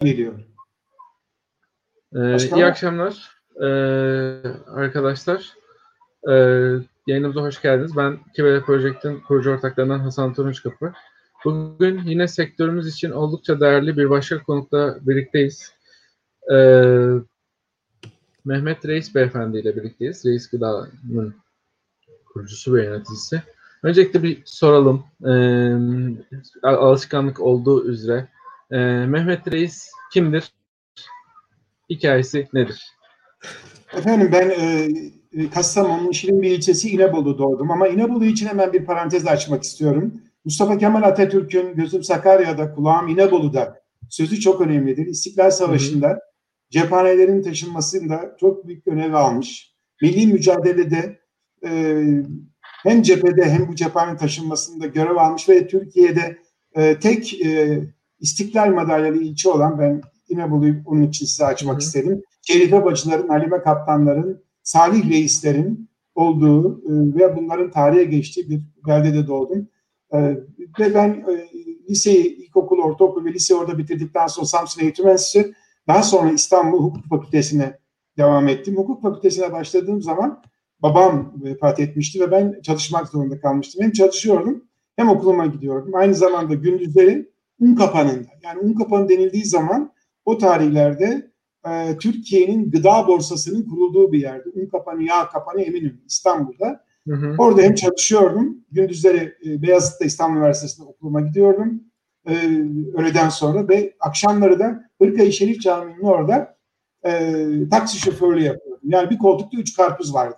geliyor. Ee, iyi akşamlar ee, arkadaşlar. Ee, yayınımıza hoş geldiniz. Ben Kibele Project'in kurucu ortaklarından Hasan Turunç Kapı. Bugün yine sektörümüz için oldukça değerli bir başka konukla birlikteyiz. Ee, Mehmet Reis Beyefendi ile birlikteyiz. Reis Gıda'nın kurucusu ve yöneticisi. Öncelikle bir soralım. Ee, alışkanlık olduğu üzere. Ee, Mehmet Reis kimdir? Hikayesi nedir? Efendim ben e, Kastamonu'nun Şirin bir ilçesi İnebolu doğdum ama İnebolu için hemen bir parantez açmak istiyorum. Mustafa Kemal Atatürk'ün gözüm Sakarya'da, kulağım İnebolu'da sözü çok önemlidir. İstiklal Savaşı'nda hı hı. cephanelerin taşınmasında çok büyük önev almış. Milli mücadelede e, hem cephede hem bu cephane taşınmasında görev almış ve Türkiye'de e, tek e, istiklal madalyalı ilçe olan ben İnebolu'yu onun için size açmak Hı-hı. istedim. Şerife bacıların, Halime kaptanların, Salih reislerin olduğu e, ve bunların tarihe geçtiği bir beldede doğdum. E, ve ben e, liseyi, ilkokul, ortaokul ve lise orada bitirdikten sonra Samsun Eğitim Enstitüsü, daha sonra İstanbul Hukuk Fakültesine devam ettim. Hukuk Fakültesine başladığım zaman babam vefat etmişti ve ben çalışmak zorunda kalmıştım. Hem çalışıyordum hem okuluma gidiyordum. Aynı zamanda gündüzleri un kapanında yani un kapanı denildiği zaman o tarihlerde e, Türkiye'nin gıda borsasının kurulduğu bir yerde. Un kapanı, yağ kapanı Eminönü İstanbul'da. Hı hı. Orada hem çalışıyordum. Gündüzleri e, Beyazıt'ta İstanbul Üniversitesi'nde okuluma gidiyordum. E, öğleden sonra ve akşamları da Hırkayı Şerif Camii'nin orada e, taksi şoförlüğü yapıyordum. Yani bir koltukta üç karpuz vardı.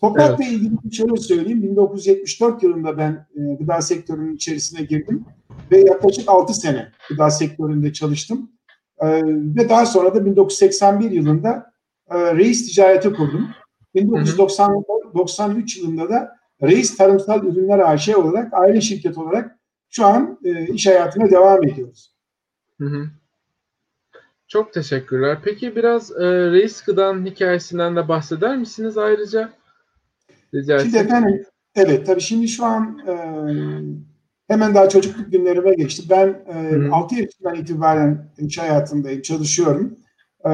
Toprakla evet. ilgili şöyle söyleyeyim. 1974 yılında ben e, gıda sektörünün içerisine girdim ve yaklaşık 6 sene gıda sektöründe çalıştım. E, ve daha sonra da 1981 yılında e, Reis Ticaret'i kurdum. 1993 yılında da Reis Tarımsal Ürünler AŞ olarak aile şirket olarak şu an e, iş hayatına devam ediyoruz. Hı hı. Çok teşekkürler. Peki biraz e, Reis Gıda'nın hikayesinden de bahseder misiniz ayrıca? Rica şimdi efendim, evet tabii şimdi şu an e, hemen daha çocukluk günlerime geçti. Ben e, 6 yaşından itibaren iş hayatındayım, çalışıyorum. E,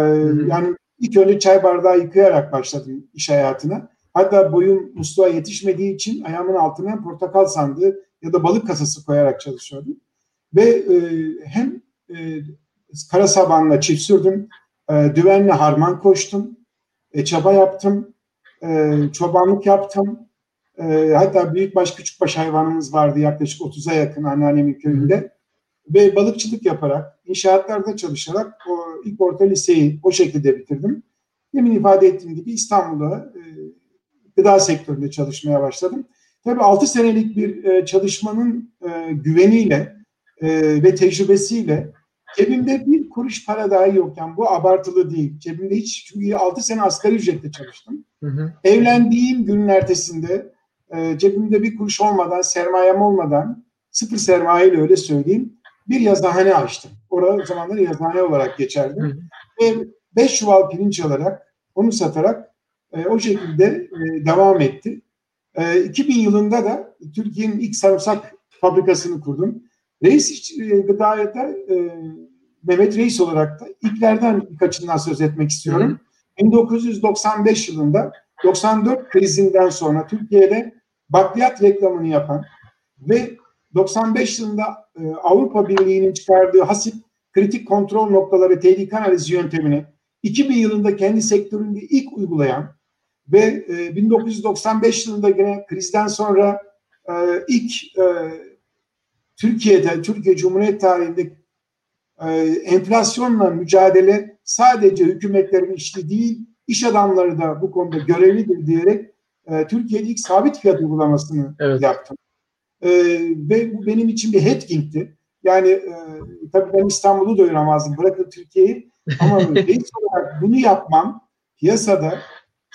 yani ilk önce çay bardağı yıkayarak başladım iş hayatına. Hatta boyum musluğa yetişmediği için ayağımın altına portakal sandığı ya da balık kasası koyarak çalışıyordum. Ve e, hem e, kara sabanla çift sürdüm, e, düvenle harman koştum, e, çaba yaptım, e, çobanlık yaptım. E, hatta büyükbaş küçükbaş hayvanımız vardı yaklaşık 30'a yakın anneannemin köyünde. Ve balıkçılık yaparak, inşaatlarda çalışarak o ilk orta liseyi o şekilde bitirdim. Demin ifade ettiğim gibi İstanbul'da e, gıda sektöründe çalışmaya başladım. Tabii 6 senelik bir e, çalışmanın e, güveniyle e, ve tecrübesiyle cebimde bir kuruş para dahi yokken bu abartılı değil. Cebimde hiç çünkü 6 sene asgari ücretle çalıştım. Hı hı. Evlendiğim günün ertesinde e, cebimde bir kuruş olmadan, sermayem olmadan, sıfır sermayeyle öyle söyleyeyim, bir yazıhane açtım. Orada o zamanlar yazıhane olarak geçerdi. Hı hı. Ve beş çuval pirinç alarak, onu satarak e, o şekilde e, devam etti. E, 2000 yılında da Türkiye'nin ilk sarımsak fabrikasını kurdum. Reis e, Gıda'da e, Mehmet Reis olarak da ilklerden birkaçından söz etmek istiyorum. Hı. 1995 yılında 94 krizinden sonra Türkiye'de bakliyat reklamını yapan ve 95 yılında e, Avrupa Birliği'nin çıkardığı hasip kritik kontrol noktaları tehlike analizi yöntemini 2000 yılında kendi sektöründe ilk uygulayan ve e, 1995 yılında yine krizden sonra e, ilk e, Türkiye'de, Türkiye Cumhuriyet tarihinde enflasyonla mücadele sadece hükümetlerin işi değil, iş adamları da bu konuda görevlidir diyerek e, Türkiye'de ilk sabit fiyat uygulamasını evet. yaptım. E, ve bu benim için bir headking'ti. Yani e, tabii ben İstanbul'u doyuramazdım, bırakın Türkiye'yi. Ama reis olarak bunu yapmam piyasada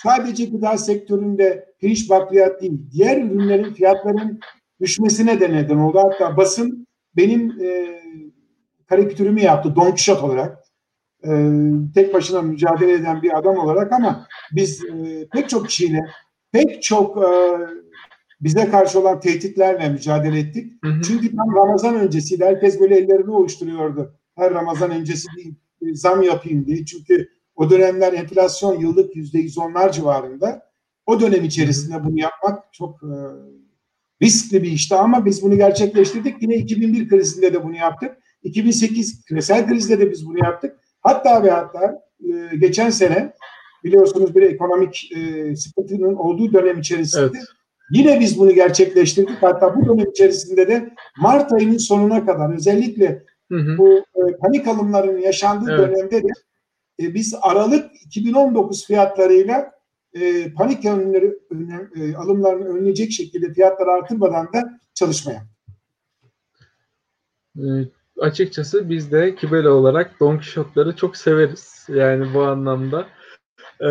sadece gıda sektöründe pirinç bakliyat değil, diğer ürünlerin fiyatlarının düşmesine de neden oldu. Hatta basın benim e, karikatürümü yaptı Don Quixote olarak. E, tek başına mücadele eden bir adam olarak ama biz e, pek çok kişiyle pek çok e, bize karşı olan tehditlerle mücadele ettik. Hı hı. Çünkü tam Ramazan öncesiydi. Herkes böyle ellerini ovuşturuyordu. Her Ramazan öncesi değil. zam yapayım diye. Çünkü o dönemler enflasyon yıllık yüzde yüz onlar civarında. O dönem içerisinde bunu yapmak çok e, riskli bir işti ama biz bunu gerçekleştirdik. Yine 2001 krizinde de bunu yaptık. 2008 küresel krizde de biz bunu yaptık. Hatta ve hatta e, geçen sene biliyorsunuz bir ekonomik e, sıkıntının olduğu dönem içerisinde evet. yine biz bunu gerçekleştirdik. Hatta bu dönem içerisinde de Mart ayının sonuna kadar özellikle hı hı. bu e, panik alımların yaşandığı evet. dönemde de e, biz Aralık 2019 fiyatlarıyla e, panik önleri, önlem, e, alımlarını önleyecek şekilde fiyatları artırmadan da çalışma yaptık. E, açıkçası biz de Kibele olarak Don Quixote'ları çok severiz. Yani bu anlamda. E,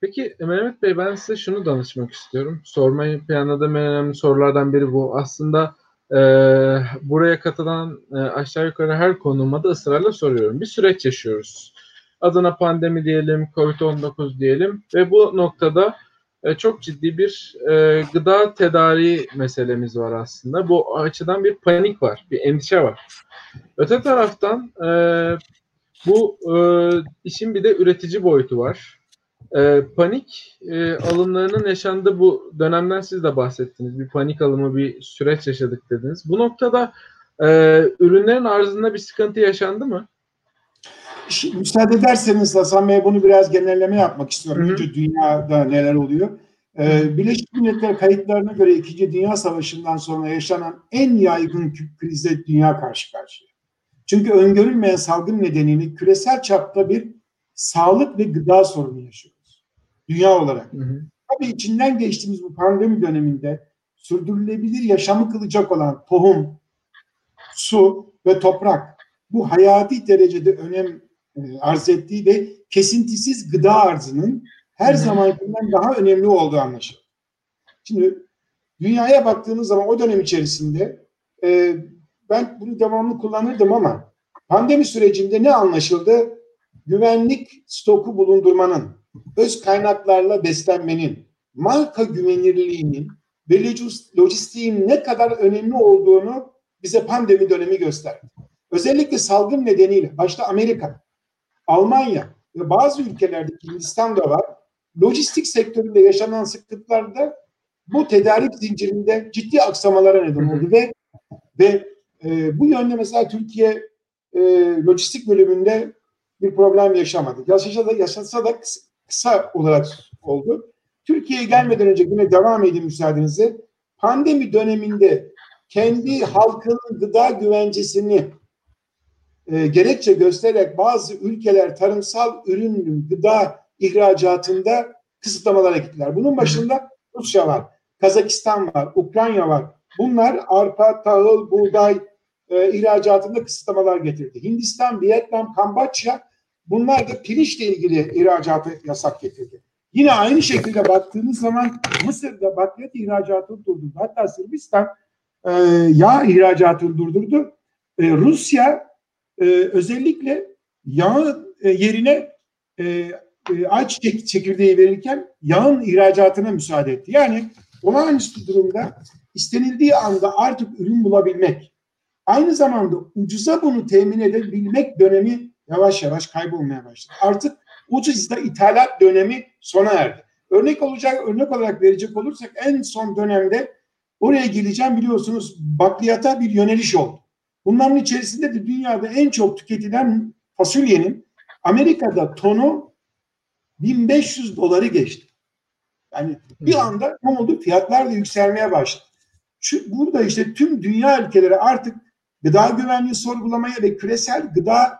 peki Mehmet Bey ben size şunu danışmak istiyorum. Sormayı planladığım en önemli sorulardan biri bu. Aslında e, buraya katılan e, aşağı yukarı her konuma da ısrarla soruyorum. Bir süreç yaşıyoruz adına pandemi diyelim, Covid-19 diyelim ve bu noktada e, çok ciddi bir e, gıda tedariği meselemiz var aslında. Bu açıdan bir panik var, bir endişe var. Öte taraftan e, bu e, işin bir de üretici boyutu var. E, panik e, alımlarının yaşandığı bu dönemden siz de bahsettiniz. Bir panik alımı, bir süreç yaşadık dediniz. Bu noktada e, ürünlerin arzında bir sıkıntı yaşandı mı? Şimdi, müsaade ederseniz Hasan Bey bunu biraz genelleme yapmak istiyorum. Hı Önce dünyada neler oluyor? Ee, Birleşmiş Milletler kayıtlarına göre İkinci Dünya Savaşı'ndan sonra yaşanan en yaygın krizle dünya karşı karşıya. Çünkü öngörülmeyen salgın nedeniyle küresel çapta bir sağlık ve gıda sorunu yaşıyoruz. Dünya olarak. Hı hı. Tabii içinden geçtiğimiz bu pandemi döneminde sürdürülebilir yaşamı kılacak olan tohum, su ve toprak bu hayati derecede önem arz ettiği ve kesintisiz gıda arzının her zamankinden daha önemli olduğu anlaşılıyor. Şimdi dünyaya baktığınız zaman o dönem içerisinde e, ben bunu devamlı kullanırdım ama pandemi sürecinde ne anlaşıldı? Güvenlik stoku bulundurmanın, öz kaynaklarla beslenmenin, marka güvenirliğinin ve lojistiğin ne kadar önemli olduğunu bize pandemi dönemi gösterdi. Özellikle salgın nedeniyle başta Amerika, Almanya ve bazı ülkelerde Hindistan'da var. Lojistik sektöründe yaşanan sıkıntılarda bu tedarik zincirinde ciddi aksamalara neden oldu ve ve e, bu yönde mesela Türkiye e, lojistik bölümünde bir problem yaşamadı. Yaşasa da, yaşasa da kısa, kısa olarak oldu. Türkiye'ye gelmeden önce yine devam edeyim müsaadenizle. Pandemi döneminde kendi halkının gıda güvencesini e, gerekçe göstererek bazı ülkeler tarımsal ürün, gıda ihracatında kısıtlamalara gittiler. Bunun başında Rusya var, Kazakistan var, Ukrayna var. Bunlar arpa, tahıl, buğday e, ihracatında kısıtlamalar getirdi. Hindistan, Vietnam, Kamboçya bunlar da pirinçle ilgili ihracatı yasak getirdi. Yine aynı şekilde baktığınız zaman Mısır'da bakliyat ihracatını durdurdu. Hatta Sırbistan e, yağ ihracatını durdurdu. E, Rusya e, özellikle yağ e, yerine e, e, ayçiçek çekirdeği verirken yağın ihracatına müsaade etti. Yani olağanüstü durumda istenildiği anda artık ürün bulabilmek, aynı zamanda ucuza bunu temin edebilmek dönemi yavaş yavaş kaybolmaya başladı. Artık ucuzda ithalat dönemi sona erdi. Örnek olacak, örnek olarak verecek olursak en son dönemde oraya geleceğim biliyorsunuz bakliyata bir yöneliş oldu. Bunların içerisinde de dünyada en çok tüketilen fasulyenin Amerika'da tonu 1500 doları geçti. Yani bir anda ne oldu? Fiyatlar da yükselmeye başladı. Çünkü burada işte tüm dünya ülkeleri artık gıda güvenliği sorgulamaya ve küresel gıda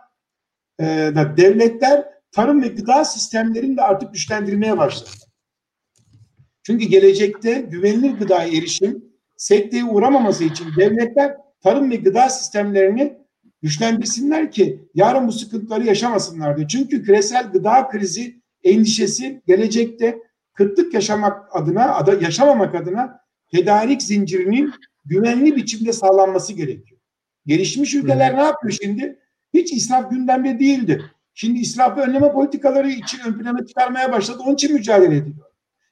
e, da devletler tarım ve gıda sistemlerini de artık güçlendirmeye başladı. Çünkü gelecekte güvenilir gıdaya erişim sekteye uğramaması için devletler tarım ve gıda sistemlerini güçlendirsinler ki yarın bu sıkıntıları yaşamasınlar diyor. Çünkü küresel gıda krizi endişesi gelecekte kıtlık yaşamak adına, ada, yaşamamak adına tedarik zincirinin güvenli biçimde sağlanması gerekiyor. Gelişmiş ülkeler ne yapıyor şimdi? Hiç israf gündemde değildi. Şimdi israfı önleme politikaları için ön plana çıkarmaya başladı. Onun için mücadele ediyor.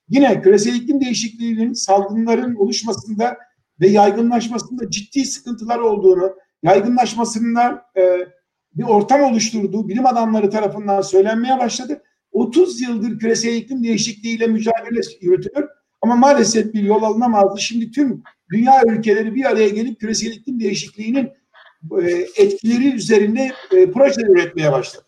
Yine küresel iklim değişikliğinin salgınların oluşmasında ve yaygınlaşmasında ciddi sıkıntılar olduğunu, yaygınlaşmasında e, bir ortam oluşturduğu bilim adamları tarafından söylenmeye başladı. 30 yıldır küresel iklim değişikliğiyle mücadele yürütülür. Ama maalesef bir yol alınamazdı. Şimdi tüm dünya ülkeleri bir araya gelip küresel iklim değişikliğinin e, etkileri üzerinde e, projeler üretmeye başladı.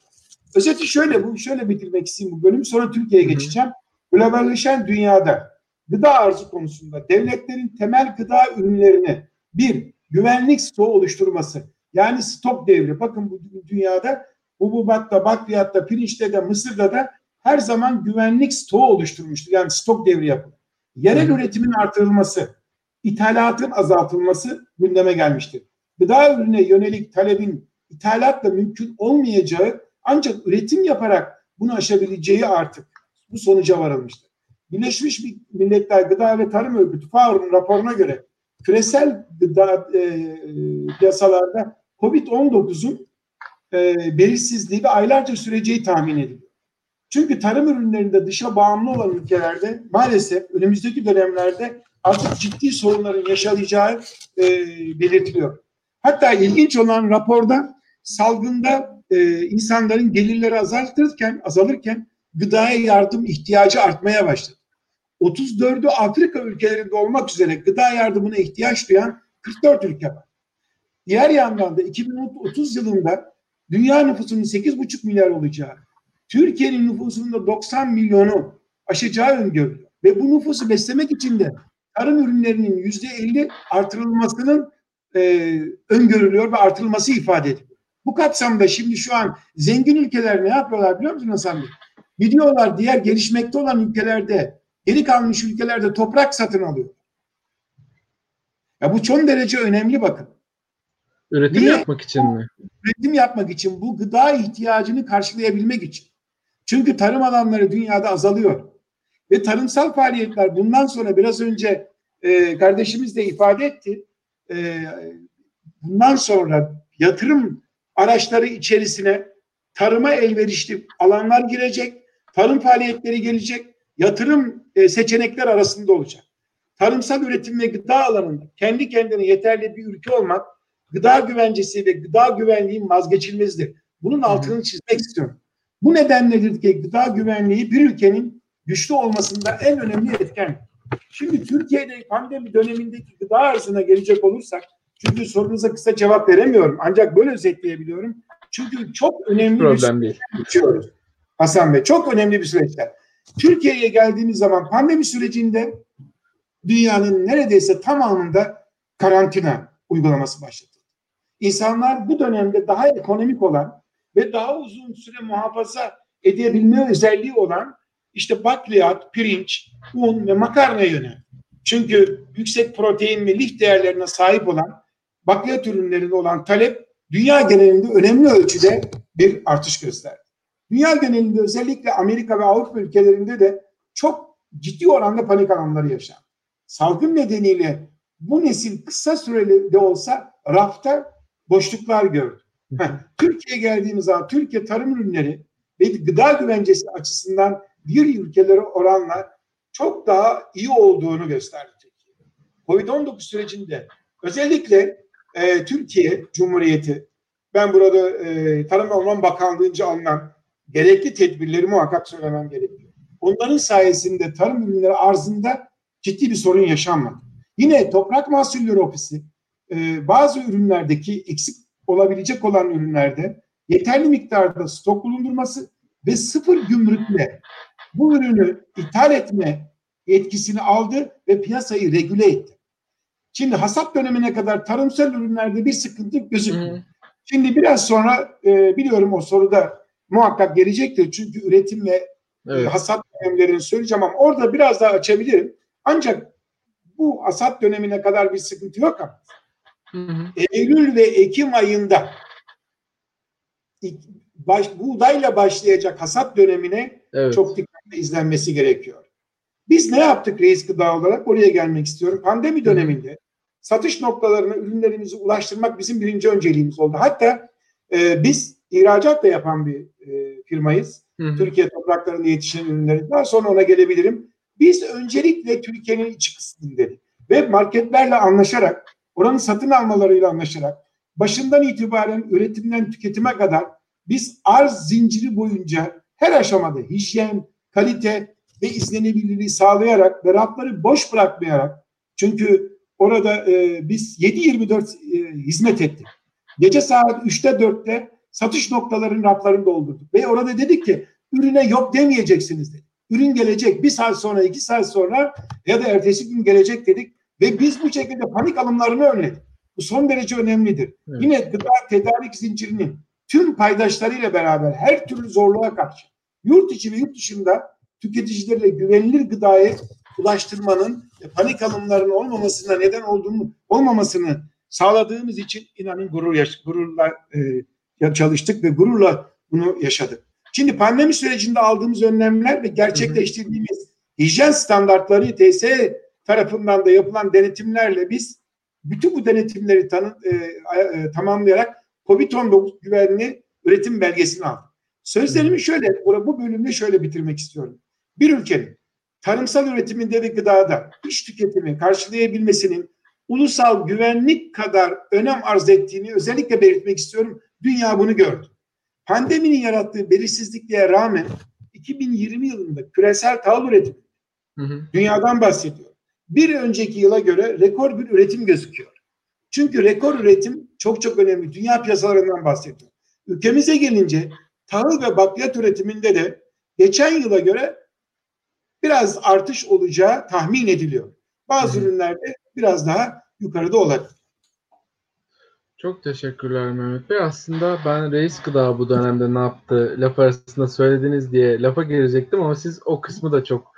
Özeti şöyle, bu şöyle bitirmek isteyeyim bu bölümü. Sonra Türkiye'ye geçeceğim. Globalleşen dünyada gıda arzı konusunda devletlerin temel gıda ürünlerini bir, güvenlik stoğu oluşturması. Yani stok devri. Bakın bu dünyada hububatta, bakliyatta, pirinçte de, mısırda da her zaman güvenlik stoğu oluşturmuştur. Yani stok devri yapılır. Yerel üretimin artırılması, ithalatın azaltılması gündeme gelmiştir. Gıda ürüne yönelik talebin ithalatla mümkün olmayacağı ancak üretim yaparak bunu aşabileceği artık bu sonuca varılmıştır. Birleşmiş Milletler Gıda ve Tarım Örgütü FAO'nun raporuna göre küresel gıda e, piyasalarda COVID-19'un e, belirsizliği ve aylarca süreceği tahmin ediliyor. Çünkü tarım ürünlerinde dışa bağımlı olan ülkelerde maalesef önümüzdeki dönemlerde artık ciddi sorunların yaşanacağı e, belirtiliyor. Hatta ilginç olan raporda salgında e, insanların gelirleri azaltırken, azalırken gıdaya yardım ihtiyacı artmaya başladı. 34'ü Afrika ülkelerinde olmak üzere gıda yardımına ihtiyaç duyan 44 ülke var. Diğer yandan da 2030 yılında dünya nüfusunun 8,5 milyar olacağı, Türkiye'nin nüfusunun da 90 milyonu aşacağı öngörülüyor. Ve bu nüfusu beslemek için de tarım ürünlerinin %50 artırılmasının e, öngörülüyor ve artırılması ifade ediliyor. Bu kapsamda şimdi şu an zengin ülkeler ne yapıyorlar biliyor musun Hasan Bey? Gidiyorlar diğer gelişmekte olan ülkelerde, geri kalmış ülkelerde toprak satın alıyor. Ya bu çok derece önemli bakın. Üretim Niye? yapmak için mi? Üretim yapmak için, bu gıda ihtiyacını karşılayabilmek için. Çünkü tarım alanları dünyada azalıyor. Ve tarımsal faaliyetler bundan sonra biraz önce e, kardeşimiz de ifade etti. E, bundan sonra yatırım araçları içerisine tarıma elverişli alanlar girecek, tarım faaliyetleri gelecek, yatırım e, seçenekler arasında olacak. Tarımsal üretim ve gıda alanında kendi kendine yeterli bir ülke olmak gıda güvencesi ve gıda güvenliğin vazgeçilmezidir. Bunun altını çizmek istiyorum. Bu nedenledir ki gıda güvenliği bir ülkenin güçlü olmasında en önemli etken. Şimdi Türkiye'de pandemi dönemindeki gıda arzına gelecek olursak çünkü sorunuza kısa cevap veremiyorum. Ancak böyle özetleyebiliyorum. Çünkü çok önemli Problem bir süreç Hasan Bey. Çok önemli bir süreçler. Türkiye'ye geldiğimiz zaman pandemi sürecinde dünyanın neredeyse tamamında karantina uygulaması başladı. İnsanlar bu dönemde daha ekonomik olan ve daha uzun süre muhafaza edebilme özelliği olan işte bakliyat, pirinç, un ve makarna yönü. Çünkü yüksek protein ve lif değerlerine sahip olan bakliyat ürünlerinde olan talep dünya genelinde önemli ölçüde bir artış gösterdi. Dünya genelinde özellikle Amerika ve Avrupa ülkelerinde de çok ciddi oranda panik alanları yaşandı. Salgın nedeniyle bu nesil kısa süreli de olsa rafta boşluklar gördü. Türkiye geldiğimiz zaman Türkiye tarım ürünleri ve gıda güvencesi açısından diğer ülkelere oranla çok daha iyi olduğunu gösterdi. Covid-19 sürecinde özellikle e, Türkiye Cumhuriyeti ben burada e, Tarım ve Orman Bakanlığı'nca alınan gerekli tedbirleri muhakkak söylemem gerekiyor. Onların sayesinde tarım ürünleri arzında ciddi bir sorun yaşanmadı. Yine Toprak Mahsulleri Ofisi e, bazı ürünlerdeki eksik olabilecek olan ürünlerde yeterli miktarda stok bulundurması ve sıfır gümrükle bu ürünü ithal etme etkisini aldı ve piyasayı regüle etti. Şimdi hasat dönemine kadar tarımsal ürünlerde bir sıkıntı gözükmüyor. Hmm. Şimdi biraz sonra e, biliyorum o soruda muhakkak gelecektir. Çünkü üretim ve e, evet. hasat dönemlerini söyleyeceğim ama orada biraz daha açabilirim. Ancak bu hasat dönemine kadar bir sıkıntı yok ama hı hı. Eylül ve Ekim ayında baş, buğdayla başlayacak hasat dönemine evet. çok dikkatli izlenmesi gerekiyor. Biz ne yaptık reis gıda olarak? Oraya gelmek istiyorum. Pandemi döneminde satış noktalarına ürünlerimizi ulaştırmak bizim birinci önceliğimiz oldu. Hatta e, biz ihracat da yapan bir e, firmayız. Hı hı. Türkiye topraklarında yetişen ürünleri. Daha sonra ona gelebilirim. Biz öncelikle Türkiye'nin iç kısmındaydık. Ve marketlerle anlaşarak, oranın satın almalarıyla anlaşarak, başından itibaren üretimden tüketime kadar biz arz zinciri boyunca her aşamada hijyen, kalite ve izlenebilirliği sağlayarak ve rafları boş bırakmayarak çünkü orada e, biz 7-24 e, hizmet ettik. Gece saat 3'te 4'te satış noktalarının raflarını doldurduk. Ve orada dedik ki ürüne yok demeyeceksiniz dedik. Ürün gelecek bir saat sonra iki saat sonra ya da ertesi gün gelecek dedik. Ve biz bu şekilde panik alımlarını önledik. Bu son derece önemlidir. Evet. Yine gıda tedarik zincirinin tüm paydaşlarıyla beraber her türlü zorluğa karşı yurt içi ve yurt dışında tüketicilerle güvenilir gıdayı ulaştırmanın panik alımlarının olmamasına neden olduğunu olmamasını sağladığımız için inanın gurur yaş gururla e, çalıştık ve gururla bunu yaşadık. Şimdi pandemi sürecinde aldığımız önlemler ve gerçekleştirdiğimiz hijyen standartları TS tarafından da yapılan denetimlerle biz bütün bu denetimleri tanı, e, e, tamamlayarak COVID-19 güvenli üretim belgesini aldık. Sözlerimi şöyle, bu bölümde şöyle bitirmek istiyorum. Bir ülkenin tarımsal üretiminde ve gıdada iş tüketimi karşılayabilmesinin ulusal güvenlik kadar önem arz ettiğini özellikle belirtmek istiyorum. Dünya bunu gördü. Pandeminin yarattığı belirsizlikliğe rağmen 2020 yılında küresel tahıl üretimi hı hı. dünyadan bahsediyor. Bir önceki yıla göre rekor bir üretim gözüküyor. Çünkü rekor üretim çok çok önemli. Dünya piyasalarından bahsediyor. Ülkemize gelince tahıl ve bakliyat üretiminde de geçen yıla göre biraz artış olacağı tahmin ediliyor. Bazı Hı. ürünlerde biraz daha yukarıda olabilir. Çok teşekkürler Mehmet Bey. Aslında ben reis gıda bu dönemde ne yaptı laf arasında söylediniz diye lafa girecektim ama siz o kısmı da çok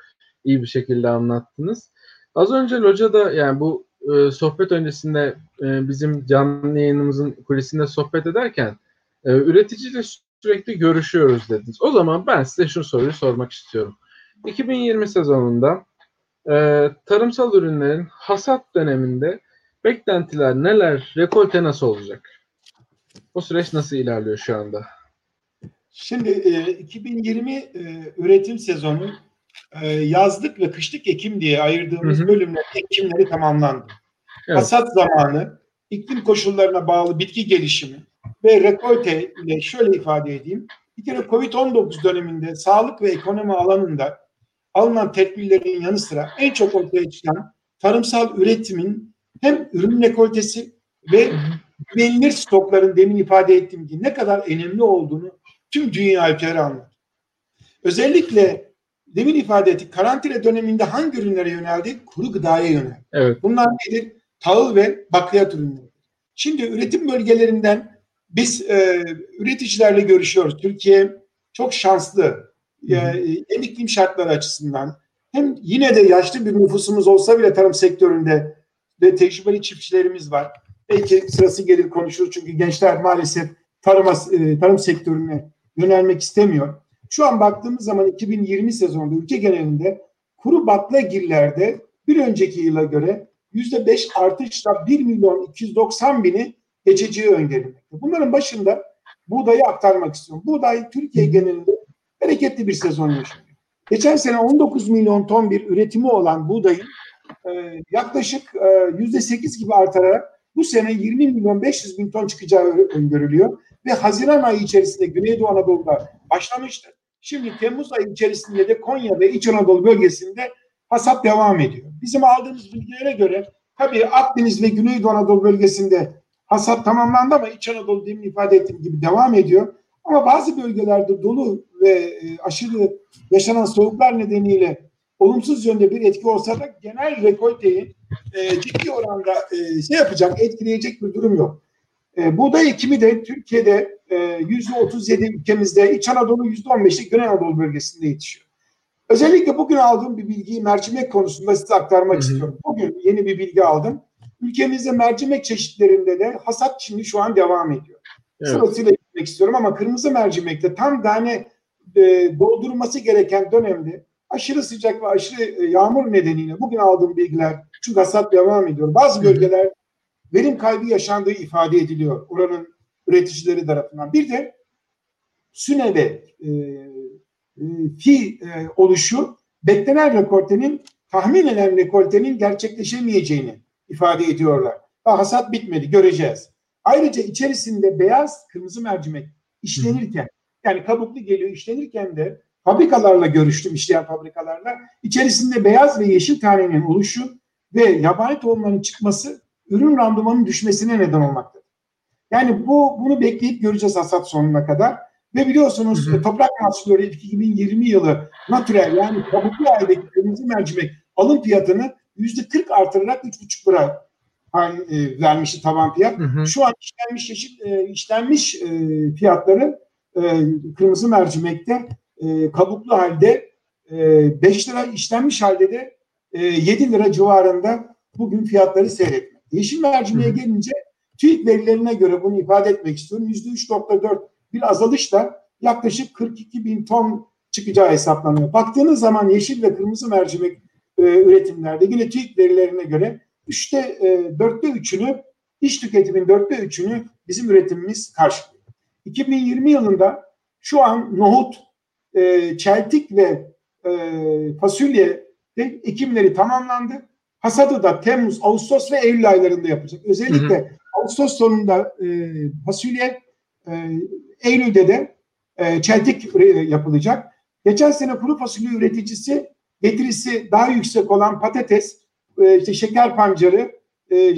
iyi bir şekilde anlattınız. Az önce Loca'da yani bu e, sohbet öncesinde e, bizim canlı yayınımızın kulisinde sohbet ederken e, üreticiyle sürekli görüşüyoruz dediniz. O zaman ben size şu soruyu sormak istiyorum. 2020 sezonunda e, tarımsal ürünlerin hasat döneminde beklentiler neler, rekolte nasıl olacak? O süreç nasıl ilerliyor şu anda? Şimdi e, 2020 e, üretim sezonu e, yazlık ve kışlık ekim diye ayırdığımız hı hı. bölümler ekimleri tamamlandı. Evet. Hasat zamanı, iklim koşullarına bağlı bitki gelişimi ve rekolte ile şöyle ifade edeyim. Bir kere Covid-19 döneminde sağlık ve ekonomi alanında alınan tedbirlerin yanı sıra en çok ortaya çıkan tarımsal üretimin hem ürün rekoltesi ve güvenilir stokların demin ifade ettiğim gibi ne kadar önemli olduğunu tüm dünya ülkeleri anladı. Özellikle demin ifade ettik karantina döneminde hangi ürünlere yöneldi? Kuru gıdaya yöneldi. Evet. Bunlar nedir? Tahıl ve bakliyat ürünleri. Şimdi üretim bölgelerinden biz e, üreticilerle görüşüyoruz. Türkiye çok şanslı. Yani, hem iklim şartları açısından hem yine de yaşlı bir nüfusumuz olsa bile tarım sektöründe ve tecrübeli çiftçilerimiz var. Belki sırası gelir konuşuruz çünkü gençler maalesef tarıma, e, tarım sektörüne yönelmek istemiyor. Şu an baktığımız zaman 2020 sezonunda ülke genelinde kuru baklagillerde bir önceki yıla göre yüzde beş artışla 1 milyon 290 bini geçeceği öngörülmekte. Bunların başında buğdayı aktarmak istiyorum. Buğday Türkiye genelinde bereketli bir sezon yaşıyor. Geçen sene 19 milyon ton bir üretimi olan buğdayın yaklaşık e, yüzde 8 gibi artarak bu sene 20 milyon 500 bin ton çıkacağı öngörülüyor. Ve Haziran ayı içerisinde Güneydoğu Anadolu'da başlamıştı. Şimdi Temmuz ayı içerisinde de Konya ve İç Anadolu bölgesinde hasat devam ediyor. Bizim aldığımız bilgilere göre tabii Akdeniz ve Güneydoğu Anadolu bölgesinde hasat tamamlandı ama İç Anadolu demin ifade ettiğim gibi devam ediyor. Ama bazı bölgelerde dolu ve e, aşırı yaşanan soğuklar nedeniyle olumsuz yönde bir etki olsa da genel rekolteyi e, ciddi oranda e, şey yapacak, etkileyecek bir durum yok. E, buğday ekimi de Türkiye'de e, yüzde 37 ülkemizde, İç Anadolu yüzde 15'lik Güney Anadolu bölgesinde yetişiyor. Özellikle bugün aldığım bir bilgiyi mercimek konusunda size aktarmak Hı-hı. istiyorum. Bugün yeni bir bilgi aldım. Ülkemizde mercimek çeşitlerinde de hasat şimdi şu an devam ediyor. Evet. Sırasıyla gitmek istiyorum ama kırmızı mercimekte tam tane e, doldurulması gereken dönemde aşırı sıcak ve aşırı e, yağmur nedeniyle bugün aldığım bilgiler çünkü hasat devam ediyor. Bazı bölgeler verim kaybı yaşandığı ifade ediliyor oranın üreticileri tarafından. Bir de süne ve e, e, fi e, oluşu beklenen rekoltenin tahmin edilen rekoltenin gerçekleşemeyeceğini ifade ediyorlar. Daha hasat bitmedi göreceğiz. Ayrıca içerisinde beyaz, kırmızı mercimek işlenirken yani kabuklu geliyor işlenirken de fabrikalarla görüştüm işleyen fabrikalarla. İçerisinde beyaz ve yeşil tanenin oluşu ve yabani tohumların çıkması ürün randımanın düşmesine neden olmaktadır. Yani bu bunu bekleyip göreceğiz hasat sonuna kadar. Ve biliyorsunuz hı hı. toprak mahsulleri 2020 yılı natürel yani kabuklu haldeki kırmızı mercimek alım fiyatını yüzde 40 artırarak 3,5 lira e, vermişti taban fiyat. Hı hı. Şu an işlenmiş yeşil e, işlenmiş e, fiyatları kırmızı mercimekte e, kabuklu halde e, 5 lira işlenmiş halde de e, 7 lira civarında bugün fiyatları seyretmek. Yeşil mercimeğe gelince TÜİK verilerine göre bunu ifade etmek istiyorum. %3.4 bir azalışla yaklaşık 42 bin ton çıkacağı hesaplanıyor. Baktığınız zaman yeşil ve kırmızı mercimek e, üretimlerde yine TÜİK verilerine göre üçte e, dörtte üçünü iş tüketimin dörtte üçünü bizim üretimimiz karşılıyor. 2020 yılında şu an nohut, e, çeltik ve e, fasulye de ekimleri tamamlandı. Hasadı da Temmuz, Ağustos ve Eylül aylarında yapacak. Özellikle hı hı. Ağustos sonunda e, fasulye, e, Eylül'de de e, çeltik yapılacak. Geçen sene kuru fasulye üreticisi getirisi daha yüksek olan patates, e, işte şeker pancarı e, e,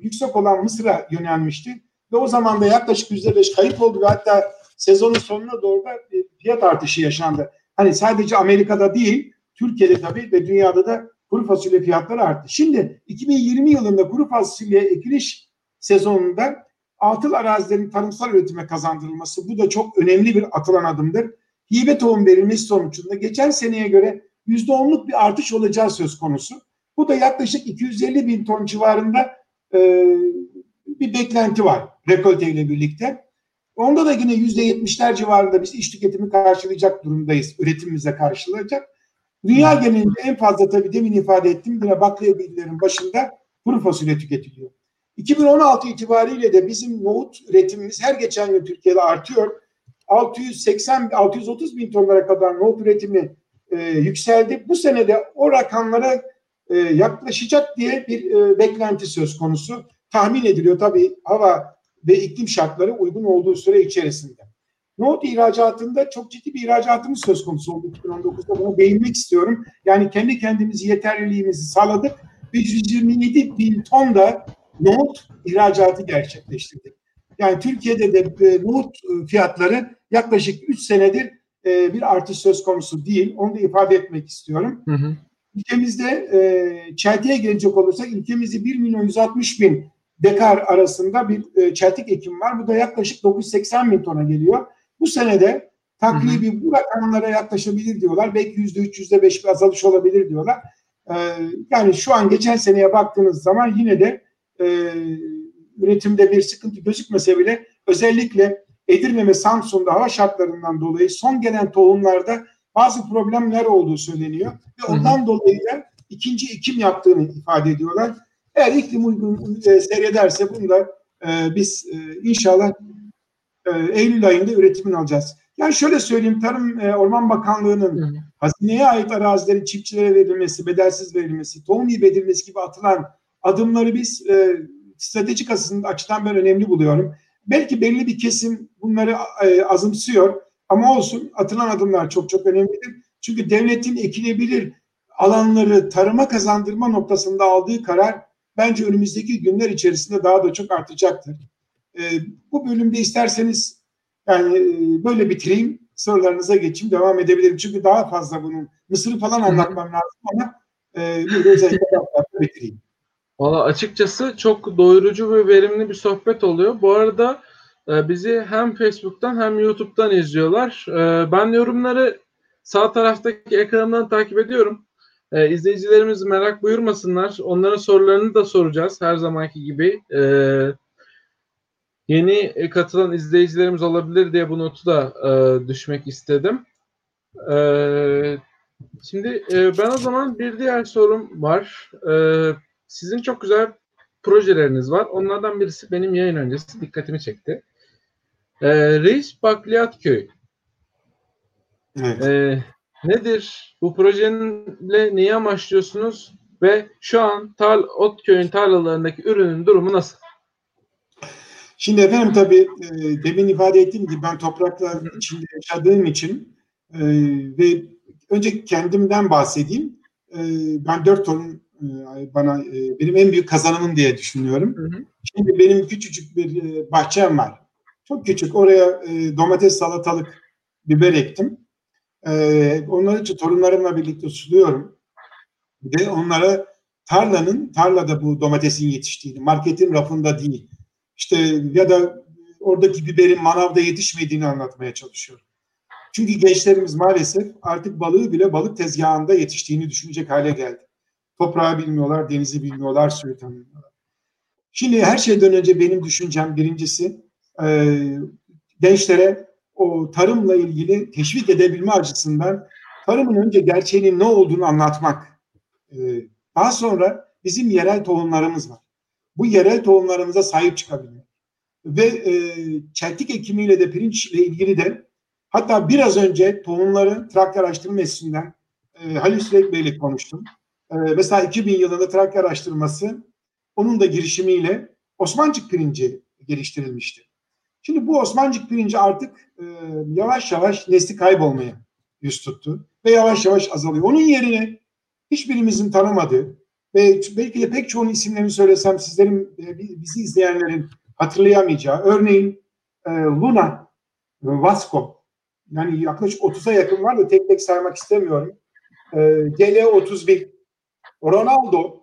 yüksek olan Mısır'a yönelmişti. Ve o zaman da yaklaşık yüzde beş kayıp oldu ve hatta sezonun sonuna doğru da fiyat artışı yaşandı. Hani sadece Amerika'da değil, Türkiye'de tabii ve dünyada da kuru fasulye fiyatları arttı. Şimdi 2020 yılında kuru fasulye ekiliş sezonunda atıl arazilerin tarımsal üretime kazandırılması bu da çok önemli bir atılan adımdır. Hibe tohum verilmesi sonucunda geçen seneye göre %10'luk bir artış olacağı söz konusu. Bu da yaklaşık 250 bin ton civarında e, bir beklenti var rekolte ile birlikte. Onda da yine %70'ler civarında biz iş tüketimi karşılayacak durumdayız. Üretimimize karşılayacak. Dünya genelinde en fazla tabii demin ifade ettiğim yine bakliyat başında kuru fasulye tüketiliyor. 2016 itibariyle de bizim nohut üretimimiz her geçen gün Türkiye'de artıyor. 680 630 bin tonlara kadar nohut üretimi e, yükseldi. Bu sene de o rakamlara e, yaklaşacak diye bir e, beklenti söz konusu. Tahmin ediliyor tabii hava ve iklim şartları uygun olduğu süre içerisinde. Nohut ihracatında çok ciddi bir ihracatımız söz konusu oldu 2019'da. Buna değinmek istiyorum. Yani kendi kendimizi yeterliliğimizi sağladık ve 127 bin ton da nohut ihracatı gerçekleştirdik. Yani Türkiye'de de e, nohut e, fiyatları yaklaşık 3 senedir e, bir artış söz konusu değil. Onu da ifade etmek istiyorum. Hı hı. Ülkemizde e, çeltiğe gelecek olursak ülkemizde 1 milyon 160 bin dekar arasında bir e, çeltik ekim var. Bu da yaklaşık 980 bin tona geliyor. Bu senede takribi bu rakamlara yaklaşabilir diyorlar. Belki yüzde üç, yüzde beş bir azalış olabilir diyorlar. Ee, yani şu an geçen seneye baktığınız zaman yine de e, üretimde bir sıkıntı gözükmese bile özellikle Edirne ve Samsun'da hava şartlarından dolayı son gelen tohumlarda bazı problemler olduğu söyleniyor. Ve ondan hı hı. dolayı da ikinci ekim yaptığını ifade ediyorlar. Eğer iklim uygun e, seyrederse bunu da e, biz e, inşallah e, Eylül ayında üretimini alacağız. Yani şöyle söyleyeyim Tarım e, Orman Bakanlığı'nın hazineye ait arazilerin çiftçilere verilmesi, bedelsiz verilmesi, tohum hibe edilmesi gibi atılan adımları biz e, stratejik açıdan ben önemli buluyorum. Belki belli bir kesim bunları e, azımsıyor ama olsun atılan adımlar çok çok önemlidir. Çünkü devletin ekilebilir alanları tarıma kazandırma noktasında aldığı karar bence önümüzdeki günler içerisinde daha da çok artacaktır. E, bu bölümde isterseniz yani e, böyle bitireyim, sorularınıza geçeyim, devam edebilirim. Çünkü daha fazla bunun Mısır'ı falan anlatmam lazım ama e, böyle özellikle bitireyim. Valla açıkçası çok doyurucu ve verimli bir sohbet oluyor. Bu arada e, bizi hem Facebook'tan hem YouTube'dan izliyorlar. E, ben yorumları sağ taraftaki ekrandan takip ediyorum. E, izleyicilerimiz merak buyurmasınlar. Onların sorularını da soracağız her zamanki gibi. E, yeni katılan izleyicilerimiz olabilir diye bu notu da e, düşmek istedim. E, şimdi e, ben o zaman bir diğer sorum var. E, sizin çok güzel projeleriniz var. Onlardan birisi benim yayın öncesi dikkatimi çekti. E, Reis Bakliyat Köy. Evet. E, nedir? Bu projenle neyi amaçlıyorsunuz? Ve şu an Tal Otköy'ün tarlalarındaki ürünün durumu nasıl? Şimdi efendim tabii e, demin ifade ettiğim gibi ben toprakla içinde yaşadığım için e, ve önce kendimden bahsedeyim. E, ben dört ton e, bana e, benim en büyük kazanımım diye düşünüyorum. Hı hı. Şimdi benim küçücük bir e, bahçem var. Çok küçük. Oraya e, domates, salatalık, biber ektim. E, onları için torunlarımla birlikte suluyorum. Ve onlara tarlanın, tarlada bu domatesin yetiştiğini, marketin rafında değil, işte ya da oradaki biberin manavda yetişmediğini anlatmaya çalışıyorum. Çünkü gençlerimiz maalesef artık balığı bile balık tezgahında yetiştiğini düşünecek hale geldi. Toprağı bilmiyorlar, denizi bilmiyorlar, suyu tanımıyorlar. Şimdi her şeyden önce benim düşüncem birincisi e, gençlere o tarımla ilgili teşvik edebilme açısından tarımın önce gerçeğinin ne olduğunu anlatmak. E, daha sonra bizim yerel tohumlarımız var. Bu yerel tohumlarımıza sahip çıkabilmek. Ve e, çeltik ekimiyle de pirinçle ilgili de hatta biraz önce tohumları Trakya Araştırma Enstitüsü'nden e, Halil Süleyk Bey'le konuştum. E, mesela 2000 yılında Trakya Araştırması onun da girişimiyle Osmancık pirinci geliştirilmişti. Şimdi bu Osmancık pirinci artık e, yavaş yavaş nesli kaybolmaya yüz tuttu ve yavaş yavaş azalıyor. Onun yerine hiçbirimizin tanımadığı ve belki de pek çoğunun isimlerini söylesem sizlerin e, bizi izleyenlerin hatırlayamayacağı örneğin e, Luna Vasco yani yaklaşık 30'a yakın var da tek tek saymak istemiyorum. E, GL31 Ronaldo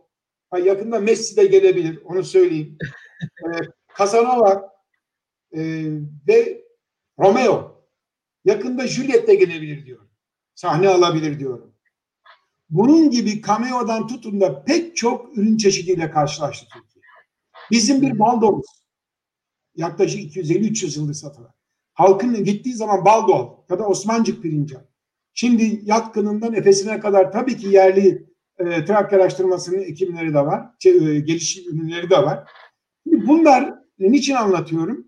yakında Messi de gelebilir onu söyleyeyim. E, Casanova e, ve Romeo yakında Juliet de gelebilir diyor. Sahne alabilir diyorum. Bunun gibi cameo'dan tutun da pek çok ürün çeşidiyle karşılaştı Türkiye. Bizim bir baldomuz yaklaşık 250-300 yıldır satılan. Halkın gittiği zaman baldo ya da Osmancık pirinci. Şimdi yatkınından Efes'ine kadar tabii ki yerli e, Trakya araştırmasının ekimleri de var. Şey, e, gelişim ürünleri de var. Şimdi bunlar niçin anlatıyorum?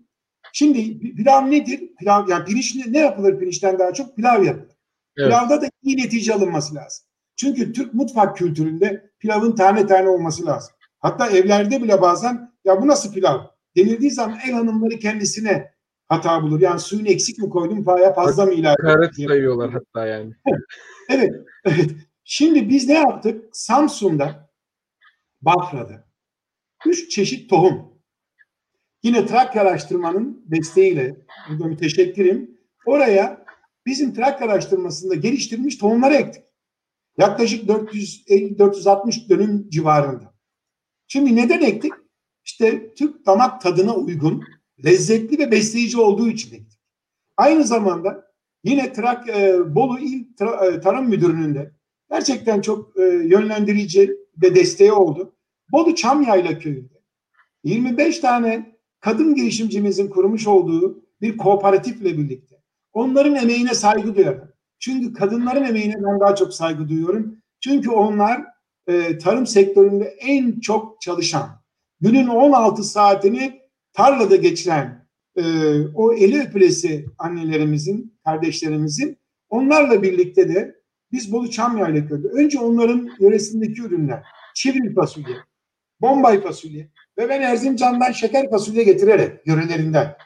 Şimdi pilav nedir? Pilav yani pirinç ne, yapılır pirinçten daha çok? Pilav yapılır. Evet. Pilavda da iyi netice alınması lazım. Çünkü Türk mutfak kültüründe pilavın tane tane olması lazım. Hatta evlerde bile bazen ya bu nasıl pilav denildiği zaman el hanımları kendisine hata bulur. Yani suyun eksik mi koydum faya fazla mı ilave Karet sayıyorlar hatta yani. evet, evet. Şimdi biz ne yaptık? Samsun'da, Bafra'da üç çeşit tohum. Yine Trakya Araştırma'nın desteğiyle, burada müteşekkirim. Oraya bizim Trakya Araştırması'nda geliştirilmiş tohumları ektik. Yaklaşık 450-460 dönüm civarında. Şimdi neden ektik? İşte Türk damak tadına uygun, lezzetli ve besleyici olduğu için ektik. Aynı zamanda yine Trak e, Bolu İl e, Tarım Müdürlüğü'nde de gerçekten çok e, yönlendirici ve desteği oldu. Bolu Çamyayla köyünde 25 tane kadın girişimcimizin kurmuş olduğu bir kooperatifle birlikte onların emeğine saygı duyarım. Çünkü kadınların emeğine ben daha çok saygı duyuyorum. Çünkü onlar e, tarım sektöründe en çok çalışan, günün 16 saatini tarlada geçiren e, o eli öpülesi annelerimizin, kardeşlerimizin onlarla birlikte de biz Bolu Çamyayla köyde önce onların yöresindeki ürünler, çivril fasulye, bombay fasulye ve ben Erzincan'dan şeker fasulye getirerek yörelerinden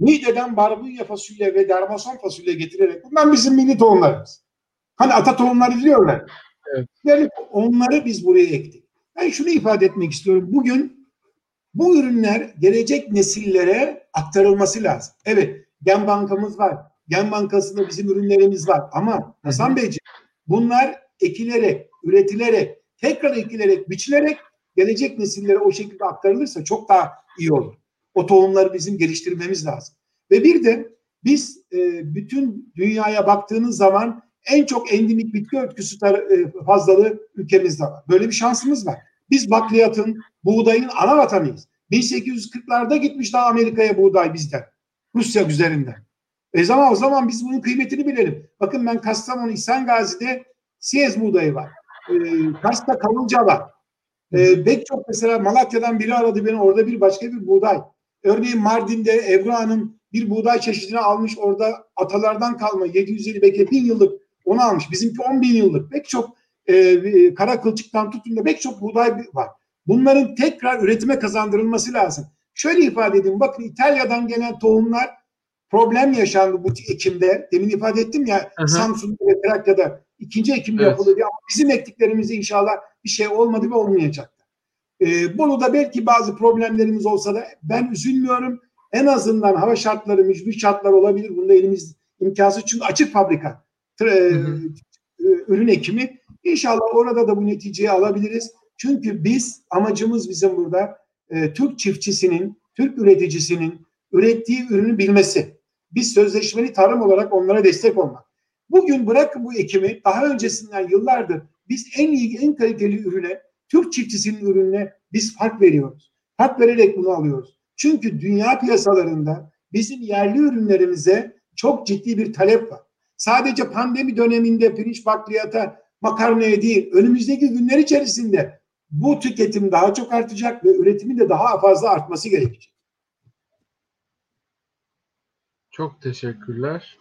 Niğde'den barbunya fasulye ve dermason fasulye getirerek bunlar bizim milli tohumlarımız. Hani ata tohumları diyorlar. Evet. Yani onları biz buraya ektik. Ben şunu ifade etmek istiyorum. Bugün bu ürünler gelecek nesillere aktarılması lazım. Evet gen bankamız var. Gen bankasında bizim ürünlerimiz var. Ama Hasan Beyciğim bunlar ekilerek, üretilerek, tekrar ekilerek, biçilerek gelecek nesillere o şekilde aktarılırsa çok daha iyi olur. O tohumları bizim geliştirmemiz lazım. Ve bir de biz e, bütün dünyaya baktığınız zaman en çok endemik bitki örtüsü e, fazlalığı ülkemizde var. Böyle bir şansımız var. Biz bakliyatın, buğdayın ana vatanıyız. 1840'larda gitmiş daha Amerika'ya buğday bizden. Rusya üzerinden. E zaman o zaman biz bunun kıymetini bilelim. Bakın ben Kastamonu İhsan Gazi'de Siyez buğdayı var. E, Kars'ta Kavunca var. E, pek çok mesela Malatya'dan biri aradı beni orada bir başka bir buğday. Örneğin Mardin'de Ebru Hanım bir buğday çeşidini almış orada atalardan kalma 750 belki 1000 yıllık onu almış. Bizimki 10 bin yıllık. Pek çok e, kara kılçıktan tutun da pek çok buğday var. Bunların tekrar üretime kazandırılması lazım. Şöyle ifade edeyim. Bakın İtalya'dan gelen tohumlar problem yaşandı bu Ekim'de. Demin ifade ettim ya Hı-hı. Samsun'da ve Trakya'da ikinci Ekim evet. yapıldı diye. Ama bizim ektiklerimizde inşallah bir şey olmadı ve olmayacak. Ee, Bolu'da belki bazı problemlerimiz olsa da ben üzülmüyorum. En azından hava şartları, mücbir şartlar olabilir. Bunda elimiz imkansız çünkü açık fabrika. E, ürün ekimi. İnşallah orada da bu neticeyi alabiliriz. Çünkü biz amacımız bizim burada e, Türk çiftçisinin, Türk üreticisinin ürettiği ürünü bilmesi. Biz sözleşmeli tarım olarak onlara destek olmak. Bugün bırakın bu ekimi daha öncesinden yıllardır biz en iyi, en kaliteli ürüne, Türk çiftçisinin ürününe biz fark veriyoruz. Fark vererek bunu alıyoruz. Çünkü dünya piyasalarında bizim yerli ürünlerimize çok ciddi bir talep var. Sadece pandemi döneminde pirinç bakliyata, makarnaya değil, önümüzdeki günler içerisinde bu tüketim daha çok artacak ve üretimin de daha fazla artması gerekecek. Çok teşekkürler.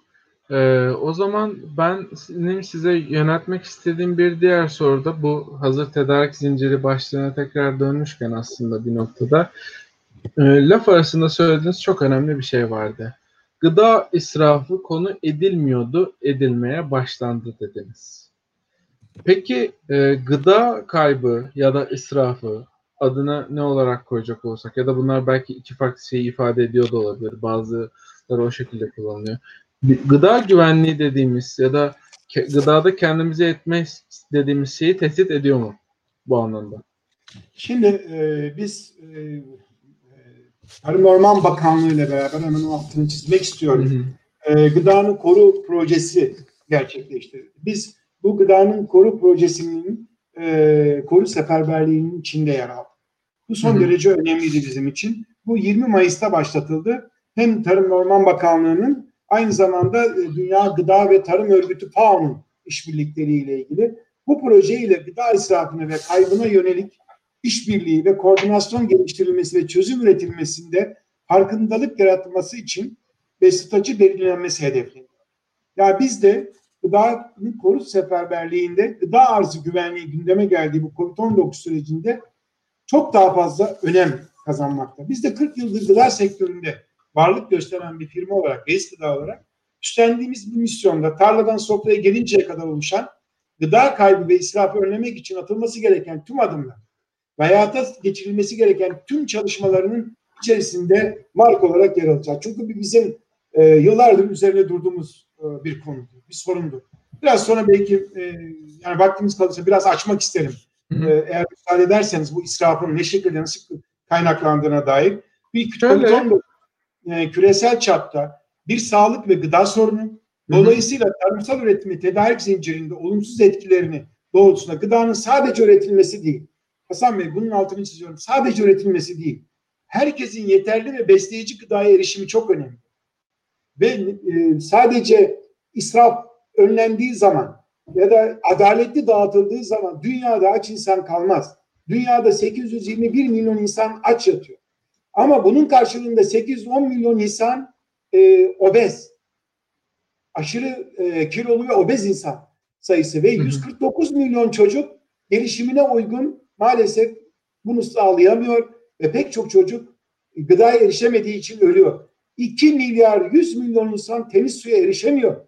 Ee, o zaman ben benim size yöneltmek istediğim bir diğer soru da bu hazır tedarik zinciri başlığına tekrar dönmüşken aslında bir noktada e, laf arasında söylediğiniz çok önemli bir şey vardı. Gıda israfı konu edilmiyordu, edilmeye başlandı dediniz. Peki e, gıda kaybı ya da israfı adına ne olarak koyacak olsak ya da bunlar belki iki farklı şeyi ifade ediyor da olabilir. Bazıları o şekilde kullanılıyor. Gıda güvenliği dediğimiz ya da gıdada kendimize etme dediğimiz şeyi tehdit ediyor mu bu anlamda? Şimdi e, biz e, Tarım Orman Bakanlığı ile beraber hemen altını çizmek istiyorum. Hı hı. E, Gıdanın Koru projesi gerçekleştirdik. Biz bu Gıdanın Koru projesinin e, koru seferberliğinin içinde yer aldık. Bu son hı hı. derece önemliydi bizim için. Bu 20 Mayıs'ta başlatıldı. Hem Tarım Orman Bakanlığı'nın aynı zamanda e, Dünya Gıda ve Tarım Örgütü FAO'nun işbirlikleriyle ilgili bu projeyle gıda israfına ve kaybına yönelik işbirliği ve koordinasyon geliştirilmesi ve çözüm üretilmesinde farkındalık yaratılması için ve statü belirlenmesi hedefleniyor. Ya yani biz de gıdanın korut seferberliğinde gıda arzı güvenliği gündeme geldiği bu COVID-19 sürecinde çok daha fazla önem kazanmakta. Biz de 40 yıldır gıda sektöründe varlık gösteren bir firma olarak, Reis Gıda olarak üstlendiğimiz bir misyonda tarladan sofraya gelinceye kadar oluşan gıda kaybı ve israfı önlemek için atılması gereken tüm adımlar ve hayata geçirilmesi gereken tüm çalışmalarının içerisinde mark olarak yer alacak. Çünkü bizim e, yıllardır üzerine durduğumuz e, bir konudur, bir sorundur. Biraz sonra belki e, yani vaktimiz kalırsa biraz açmak isterim. E, eğer müsaade ederseniz bu israfın ne şekilde nasıl kaynaklandığına dair bir COVID-19 e, küresel çapta bir sağlık ve gıda sorunu. Dolayısıyla tarımsal üretimi tedarik zincirinde olumsuz etkilerini doğrultusunda gıdanın sadece üretilmesi değil, Hasan Bey bunun altını çiziyorum. Sadece üretilmesi değil. Herkesin yeterli ve besleyici gıdaya erişimi çok önemli. Ve e, sadece israf önlendiği zaman ya da adaletli dağıtıldığı zaman dünyada aç insan kalmaz. Dünyada 821 milyon insan aç yatıyor. Ama bunun karşılığında 810 milyon insan e, obez. Aşırı e, kilolu ve obez insan sayısı ve 149 milyon çocuk gelişimine uygun maalesef bunu sağlayamıyor ve pek çok çocuk gıdaya erişemediği için ölüyor. 2 milyar 100 milyon insan temiz suya erişemiyor.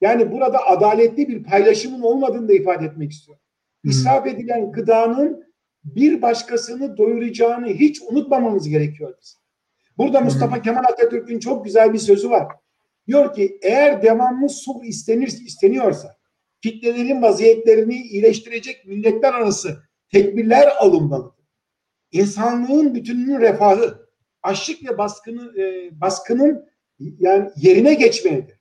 Yani burada adaletli bir paylaşımın olmadığını da ifade etmek istiyorum. İsraf edilen gıdanın bir başkasını doyuracağını hiç unutmamamız gerekiyor bizim. Burada Mustafa Kemal Atatürk'ün çok güzel bir sözü var. Diyor ki eğer devamlı su istenir, isteniyorsa kitlelerin vaziyetlerini iyileştirecek milletler arası tedbirler alınmalıdır. İnsanlığın bütününün refahı, açlık ve baskını, e, baskının yani yerine geçmelidir.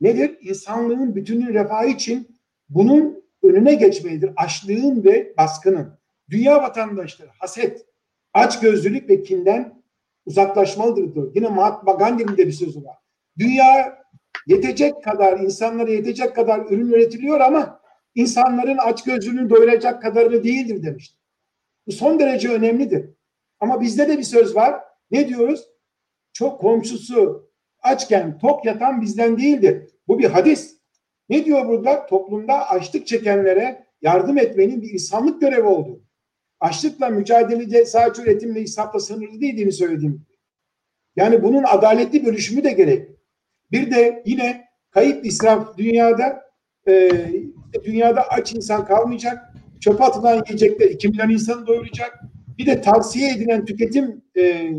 Nedir? İnsanlığın bütününün refahı için bunun önüne geçmelidir. Açlığın ve baskının. Dünya vatandaşları haset, açgözlülük ve kinden uzaklaşmalıdır diyor. Yine Mahatma Gandhi'nin de bir sözü var. Dünya yetecek kadar, insanlara yetecek kadar ürün üretiliyor ama insanların açgözlülüğünü doyuracak kadarını değildir demiştir. Bu son derece önemlidir. Ama bizde de bir söz var. Ne diyoruz? Çok komşusu açken tok yatan bizden değildir. Bu bir hadis. Ne diyor burada? Toplumda açlık çekenlere yardım etmenin bir insanlık görevi olduğu. Açlıkla mücadelede sadece üretimle israfla sınırlı değildiğini söyledim. Yani bunun adaletli bölüşümü de gerek. Bir de yine kayıp israf dünyada e, dünyada aç insan kalmayacak. Çöpe atılan yiyecekler 2 milyon insanı doyuracak. Bir de tavsiye edilen tüketim e,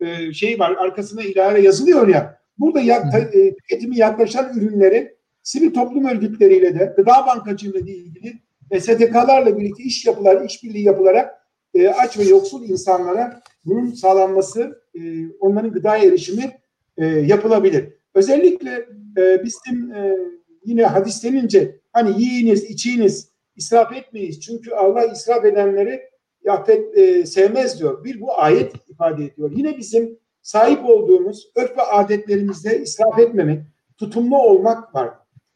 e, şey var arkasına ilave yazılıyor ya. Burada yak, e, tüketimi yaklaşan ürünleri sivil toplum örgütleriyle de gıda bankacılığı ile ilgili ve STK'larla birlikte iş yapılar, işbirliği yapılarak e, aç ve yoksul insanlara bunun sağlanması, e, onların gıda erişimi e, yapılabilir. Özellikle e, bizim e, yine hadis denince hani yiyiniz, içiniz, israf etmeyiz. Çünkü Allah israf edenleri affet, e, sevmez diyor. Bir bu ayet ifade ediyor. Yine bizim sahip olduğumuz örf ve adetlerimizde israf etmemek, tutumlu olmak var.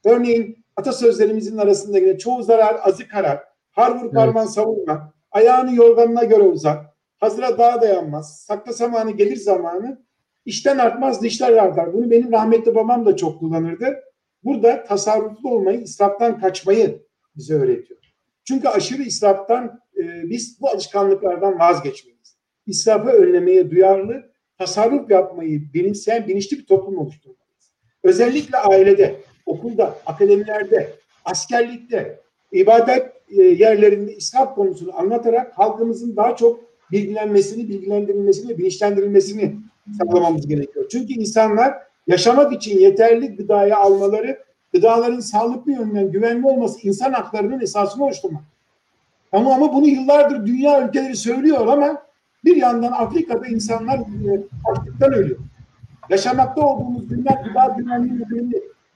Örneğin atasözlerimizin arasında yine çoğu zarar azı karar, har vur parmağın evet. savurma, ayağını yorganına göre uzat, hazıra daha dayanmaz, sakla zamanı gelir zamanı, işten artmaz dişler artar. Bunu benim rahmetli babam da çok kullanırdı. Burada tasarruflu olmayı, israftan kaçmayı bize öğretiyor. Çünkü aşırı israftan e, biz bu alışkanlıklardan vazgeçmeliyiz. İsrafı önlemeye duyarlı, tasarruf yapmayı bilinçleyen bilinçli bir toplum oluşturmalıyız. Özellikle ailede, okulda, akademilerde, askerlikte, ibadet e, yerlerinde israf konusunu anlatarak halkımızın daha çok bilgilenmesini, bilgilendirilmesini, bilinçlendirilmesini sağlamamız gerekiyor. Çünkü insanlar yaşamak için yeterli gıdayı almaları, gıdaların sağlıklı yönden güvenli olması insan haklarının esasını oluşturmak. Ama ama bunu yıllardır dünya ülkeleri söylüyor ama bir yandan Afrika'da insanlar e, açlıktan ölüyor. Yaşamakta olduğumuz dünya gıda güvenliği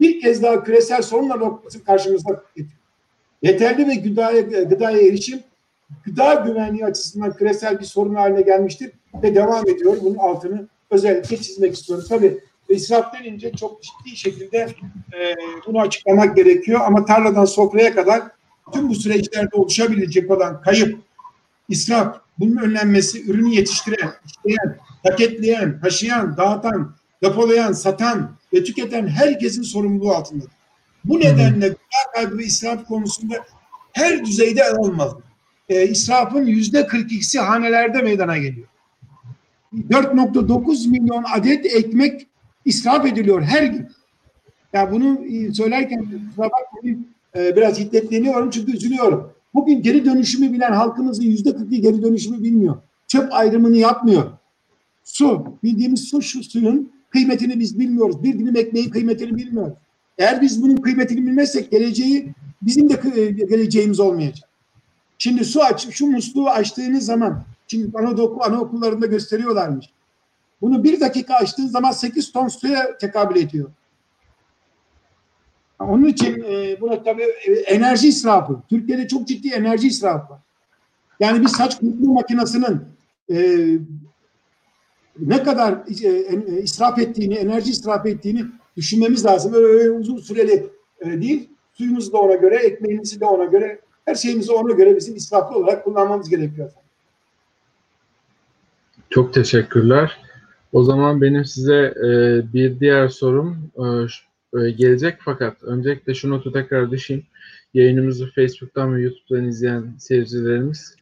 bir kez daha küresel sorunlar noktası karşımıza getiriyor. Yeterli ve gıdaya, gıdaya erişim gıda güvenliği açısından küresel bir sorun haline gelmiştir ve devam ediyor. Bunun altını özellikle çizmek istiyorum. Tabii israf denince çok ciddi şekilde e, bunu açıklamak gerekiyor ama tarladan sofraya kadar tüm bu süreçlerde oluşabilecek olan kayıp, israf, bunun önlenmesi, ürünü yetiştiren, işleyen, paketleyen, taşıyan, dağıtan, depolayan, satan ve tüketen herkesin sorumluluğu altındadır. Bu nedenle gıda kaybı ve israf konusunda her düzeyde el alınmalı. E, israfın yüzde 42'si hanelerde meydana geliyor. 4.9 milyon adet ekmek israf ediliyor her gün. Ya bunu e, söylerken bakmayın e, biraz hiddetleniyorum çünkü üzülüyorum. Bugün geri dönüşümü bilen halkımızın yüzde 40'ı geri dönüşümü bilmiyor. Çöp ayrımını yapmıyor. Su, bildiğimiz su şu suyun kıymetini biz bilmiyoruz. Bir dilim ekmeğin kıymetini bilmiyoruz. Eğer biz bunun kıymetini bilmezsek geleceği bizim de e, geleceğimiz olmayacak. Şimdi su aç, şu musluğu açtığınız zaman, şimdi anaokul, anaokullarında gösteriyorlarmış. Bunu bir dakika açtığın zaman 8 ton suya tekabül ediyor. Onun için e, buna tabii e, enerji israfı. Türkiye'de çok ciddi enerji israfı var. Yani bir saç kurutma makinesinin e, ne kadar e, e, israf ettiğini, enerji israf ettiğini düşünmemiz lazım. Öyle, uzun süreli e, değil. Suyumuzu da ona göre, ekmeğimizi de ona göre, her şeyimizi ona göre bizim israflı olarak kullanmamız gerekiyor. Çok teşekkürler. O zaman benim size bir diğer sorum gelecek fakat öncelikle şu notu tekrar düşeyim. Yayınımızı Facebook'tan ve YouTube'dan izleyen seyircilerimiz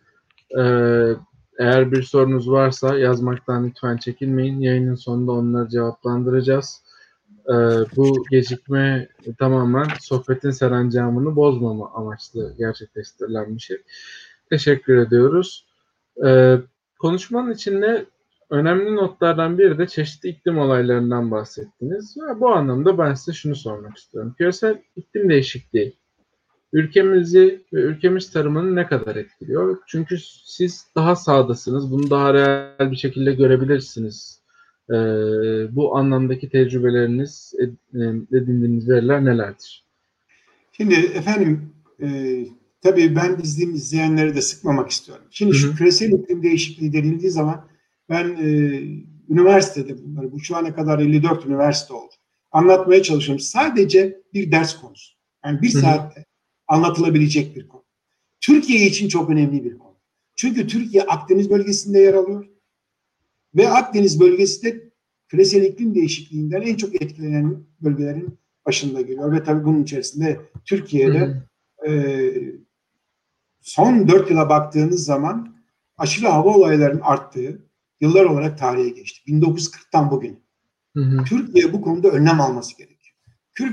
eğer bir sorunuz varsa yazmaktan lütfen çekinmeyin. Yayının sonunda onları cevaplandıracağız. Ee, bu gecikme tamamen sohbetin serencamını bozmama amaçlı gerçekleştirilen bir şey. Teşekkür ediyoruz. Ee, konuşmanın içinde önemli notlardan biri de çeşitli iklim olaylarından bahsettiniz. Ve bu anlamda ben size şunu sormak istiyorum. Küresel iklim değişikliği ülkemizi ve ülkemiz tarımını ne kadar etkiliyor? Çünkü siz daha sağdasınız. Bunu daha real bir şekilde görebilirsiniz. Ee, bu anlamdaki tecrübeleriniz, edindiğiniz veriler nelerdir? Şimdi efendim e, tabii ben izlediğim izleyenleri de sıkmamak istiyorum. Şimdi şu küresel iklim değişikliği denildiği zaman ben e, üniversitede bunları, bu şu ana kadar 54 üniversite oldu. Anlatmaya çalışıyorum. Sadece bir ders konusu. Yani bir Hı-hı. saatte anlatılabilecek bir konu. Türkiye için çok önemli bir konu. Çünkü Türkiye Akdeniz bölgesinde yer alıyor. Ve Akdeniz bölgesi de küresel iklim değişikliğinden en çok etkilenen bölgelerin başında geliyor. Ve tabii bunun içerisinde Türkiye'de e, son dört yıla baktığınız zaman aşırı hava olaylarının arttığı yıllar olarak tarihe geçti. 1940'tan bugün. Hı hı. Türkiye bu konuda önlem alması gerekiyor.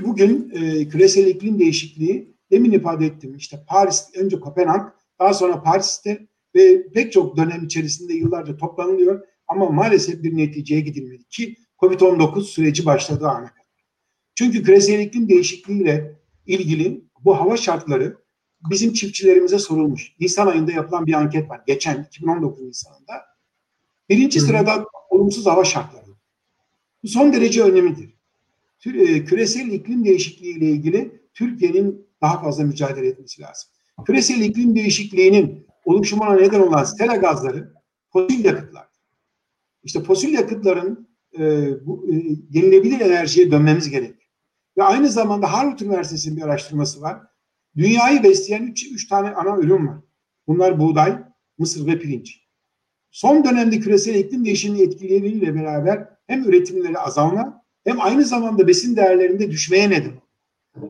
Bugün e, küresel iklim değişikliği demin ifade ettim işte Paris önce Kopenhag daha sonra Paris'te ve pek çok dönem içerisinde yıllarca toplanılıyor ama maalesef bir neticeye gidilmedi ki Covid-19 süreci başladığı ana kadar. Çünkü küresel iklim değişikliğiyle ilgili bu hava şartları bizim çiftçilerimize sorulmuş. Nisan ayında yapılan bir anket var. Geçen 2019 Nisan'da. Birinci Hı. sırada olumsuz hava şartları. Bu son derece önemlidir. E, küresel iklim değişikliği ile ilgili Türkiye'nin daha fazla mücadele etmesi lazım. Küresel iklim değişikliğinin oluşumuna neden olan sera gazları fosil yakıtlar. İşte fosil yakıtların e, bu, e, yenilebilir enerjiye dönmemiz gerek. Ve aynı zamanda Harvard Üniversitesi'nin bir araştırması var. Dünyayı besleyen üç, üç tane ana ürün var. Bunlar buğday, mısır ve pirinç. Son dönemde küresel iklim değişiminin etkileriyle beraber hem üretimleri azalma hem aynı zamanda besin değerlerinde düşmeye neden